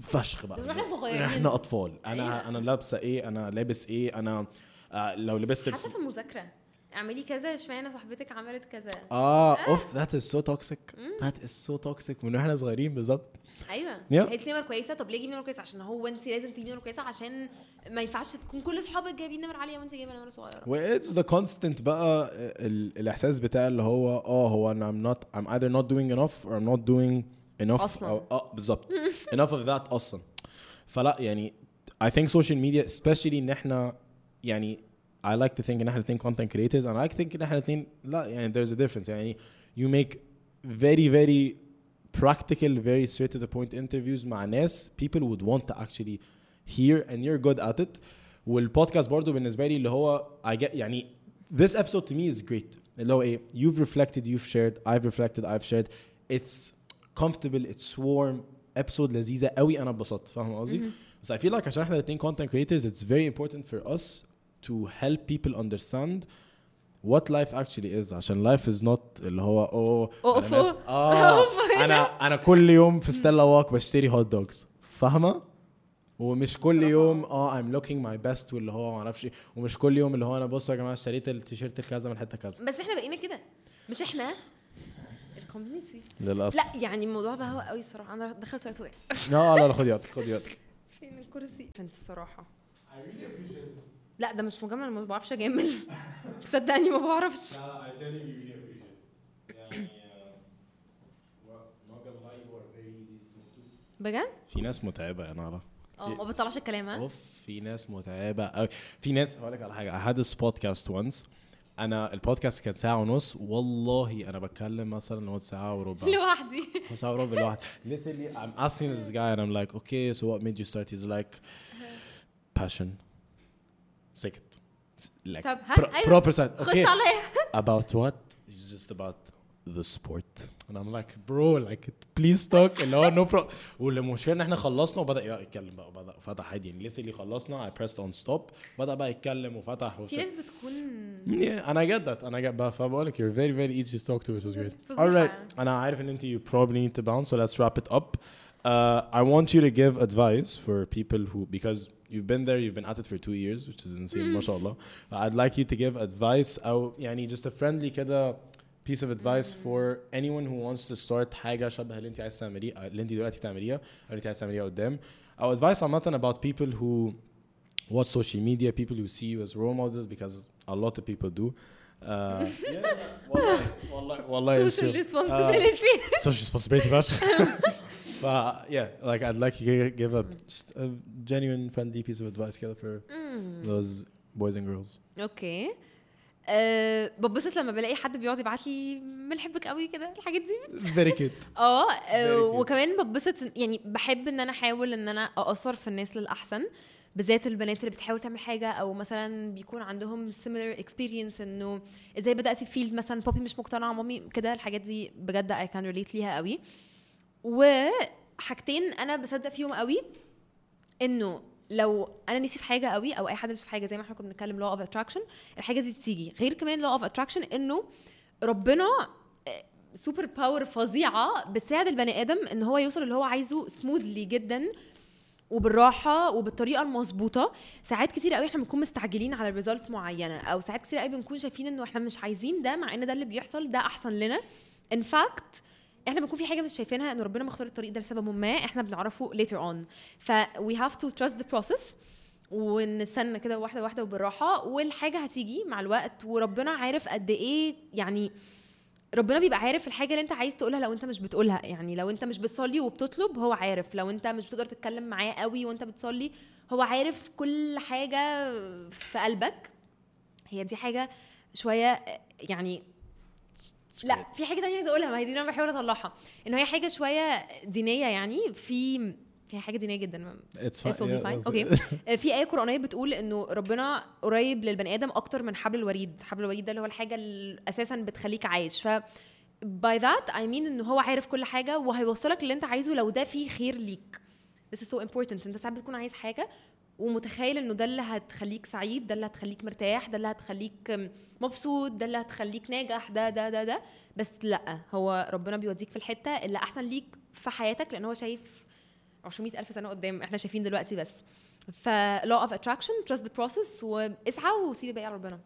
فشخ بقى وإحنا صغيرين. إحنا اطفال أنا أيوة. أنا لابسه إيه أنا لابس إيه أنا آه لو لبست حتى في المذاكره اعملي كذا اشمعنى صاحبتك عملت كذا؟ آه أوف that is so toxic that is so toxic من وإحنا صغيرين بالظبط. أيوه. Yeah. هي دي نمر كويسة. طب ليه جيبي نمر كويسه عشان هو انت لازم تجيبي نمر كويسة عشان ما ينفعش تكون كل أصحابك جايبين نمر عالية وانت جايبة نمر صغيرة. what's the constant بقى ال- الإحساس بتاع اللي هو آه هو أنا I'm not I'm either not doing enough or I'm not doing enough. أصلاً. أو آه بالظبط. <laughs> Enough of that أصلا. فلا يعني I think social media especially إن إحنا يعني I like to think ان احنا الاثنين content creators and I like to think ان احنا الاثنين لا يعني there's a difference يعني you make very very practical very straight to the point interviews مع ناس people would want to actually hear and you're good at it والبودكاست برضو بالنسبه لي اللي هو I get يعني this episode to me is great اللي هو ايه you've reflected you've shared I've reflected I've shared it's comfortable it's warm episode لذيذه قوي انا اتبسطت فاهم قصدي بس I feel like عشان احنا الاثنين content creators it's very important for us to help people understand what life actually is عشان life is not اللي هو اوه أوه، <laughs> أنا ناس- أوه. آه أنا أنا كل يوم في ستيلا واك بشتري هوت دوجز فاهمة؟ ومش كل يوم آه I'm looking my best واللي هو ما أعرفش إيه. ومش كل يوم اللي هو أنا بصوا يا جماعة اشتريت التيشيرت الكذا من حتة كذا. بس إحنا بقينا كده. مش إحنا. الكوميونتي للأسف. لا يعني الموضوع بقى هو قوي الصراحه أنا دخلت وقت لا لا خدي وقتك خدي وقتك فين الكرسي فانت الصراحه لا ده مش مجمل ما بعرفش أجامل. <laughs> صدقني ما بعرفش. بجد؟ في ناس متعبة يا نارا آه ما بطلعش الكلام ها؟ أوف في ناس متعبة قوي في ناس هقول لك على حاجة. I had this podcast once. أنا البودكاست كان ساعة ونص. والله أنا بتكلم مثلا لو ساعة وربع. لوحدي. <laughs> ساعة وربع لوحدي. Literally I'm asking this guy and I'm like okay so what made you start he's like passion? سكت like طب ها pro- ايوه proper side <laughs> خش okay عليا <laughs> about what it's just about the sport and I'm like bro like please talk اللي هو no pro <laughs> والمشكله ان احنا خلصنا وبدا يتكلم بقى وبدا فتح عادي يعني literally خلصنا I pressed on stop بدا بقى يتكلم وفتح في وبتاع. ناس بتكون Yeah, and I get that and I get that فبقول لك you're very very easy to talk to which was great فظيعة. alright انا عارف ان انت you probably need to bounce so let's wrap it up uh, I want you to give advice for people who because you've been there you've been at it for two years which is insane ما شاء الله I'd like you to give advice أو يعني just a friendly كده piece of advice for anyone who wants to start حاجة شبه اللي انت عايز تعمليها اللي انت دلوقتي بتعمليها أو اللي انت عايز تعمليها قدام أو advice عامة about people who watch social media, people who see you as role model because a lot of people do. uh, <laughs> yeah, والله والله والله social it's- responsibility <laughs> uh, social <laughs> responsibility فشخ ف yeah like I'd like to give a just a genuine friendly piece of advice كده for those boys and girls. أوكي أه ببسط لما بلاقي حد بيقعد يبعت لي بنحبك قوي كده الحاجات دي. Very cute. <laughs> آه آه،. وكمان ببسط يعني بحب إن أنا أحاول إن أنا ااثر في الناس للأحسن بالذات البنات اللي بتحاول تعمل حاجة أو مثلا بيكون عندهم similar experience إنه إزاي بدأت في فيلد مثلا بابي مش مقتنعة مامي كده الحاجات دي بجد I can relate ليها قوي. وحاجتين أنا بصدق فيهم قوي إنه لو أنا نسي في حاجة قوي أو أي حد نسي حاجة زي ما إحنا كنا بنتكلم law of attraction الحاجة دي بتيجي غير كمان law of attraction إنه ربنا super power فظيعة بتساعد البني آدم إن هو يوصل اللي هو عايزه smoothly جدا وبالراحة وبالطريقة المظبوطة. ساعات كتير قوي إحنا بنكون مستعجلين على result معينة أو ساعات كتير قوي بنكون شايفين إنه إحنا مش عايزين ده مع إن ده اللي بيحصل ده أحسن لنا. in fact إحنا بنكون في حاجة مش شايفينها إن ربنا مختار الطريق ده لسبب ما إحنا بنعرفه later on. ف we have to trust the process ونستنى كده واحدة واحدة وبالراحة والحاجة هتيجي مع الوقت وربنا عارف قد إيه يعني ربنا بيبقى عارف الحاجة اللي أنت عايز تقولها لو أنت مش بتقولها. يعني لو أنت مش بتصلي وبتطلب هو عارف. لو أنت مش بتقدر تتكلم معاه قوي وأنت بتصلي هو عارف كل حاجة في قلبك. هي دي حاجة شوية يعني لا في حاجة تانية عايزة أقولها ما هي دي اللي أنا بحاول أطلعها. إن هي حاجة شوية دينية يعني في هي حاجة دينية جدا. Fine. that's- <laughs> أوكي في آية قرآنية بتقول إنه ربنا قريب للبني آدم أكتر من حبل الوريد. حبل الوريد ده اللي هو الحاجة اللي أساسا بتخليك عايش. ف by that I mean إنه هو عارف كل حاجة وهيوصلك اللي أنت عايزه لو ده فيه خير ليك. This is so important. أنت ساعات بتكون عايز حاجة ومتخيل إنه ده اللي هتخليك سعيد ده اللي هتخليك مرتاح ده اللي هتخليك مبسوط ده اللي هتخليك ناجح ده ده ده ده. بس لأ هو ربنا بيوديك في الحتة اللي أحسن ليك في حياتك لأن هو شايف 200 ألف سنة قدام إحنا شايفين دلوقتي بس. ف law of attraction trust the process واسعى وسيب الباقي على ربنا.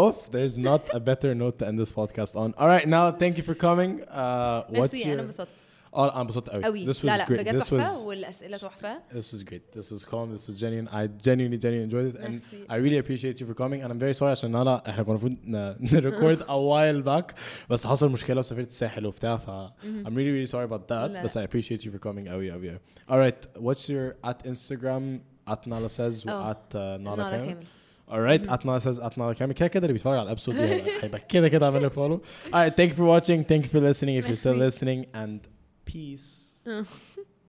Off, there's not a better note to end this podcast on. All right, now thank you for coming. Uh, what's your انبسطت Oh, انا انبسطت قوي. قوي This was لا لا great. بجد This تحفه was والاسئله تحفه this was great. This was calm. This was genuine. I genuinely genuinely enjoyed it and Merci. I really appreciate you for coming and I'm very sorry عشان انا احنا كنا المفروض <laughs> نريكورد a while back بس حصل مشكلة وسافرت الساحل وبتاع ف I'm really really sorry about that لا. بس I appreciate you for coming قوي قوي قوي. All right, what's your at Instagram at Nala says و Oh. at uh, Nala نالا كامل. كامل alright at Nala says at Nala كامل كده كده اللي بيتفرج على الابسود دي <laughs> هيبقى- هيبقى كده كده عامل لك follow. Alright, thank you for watching. Thank you for listening if you're still Merci. listening and peace. آه.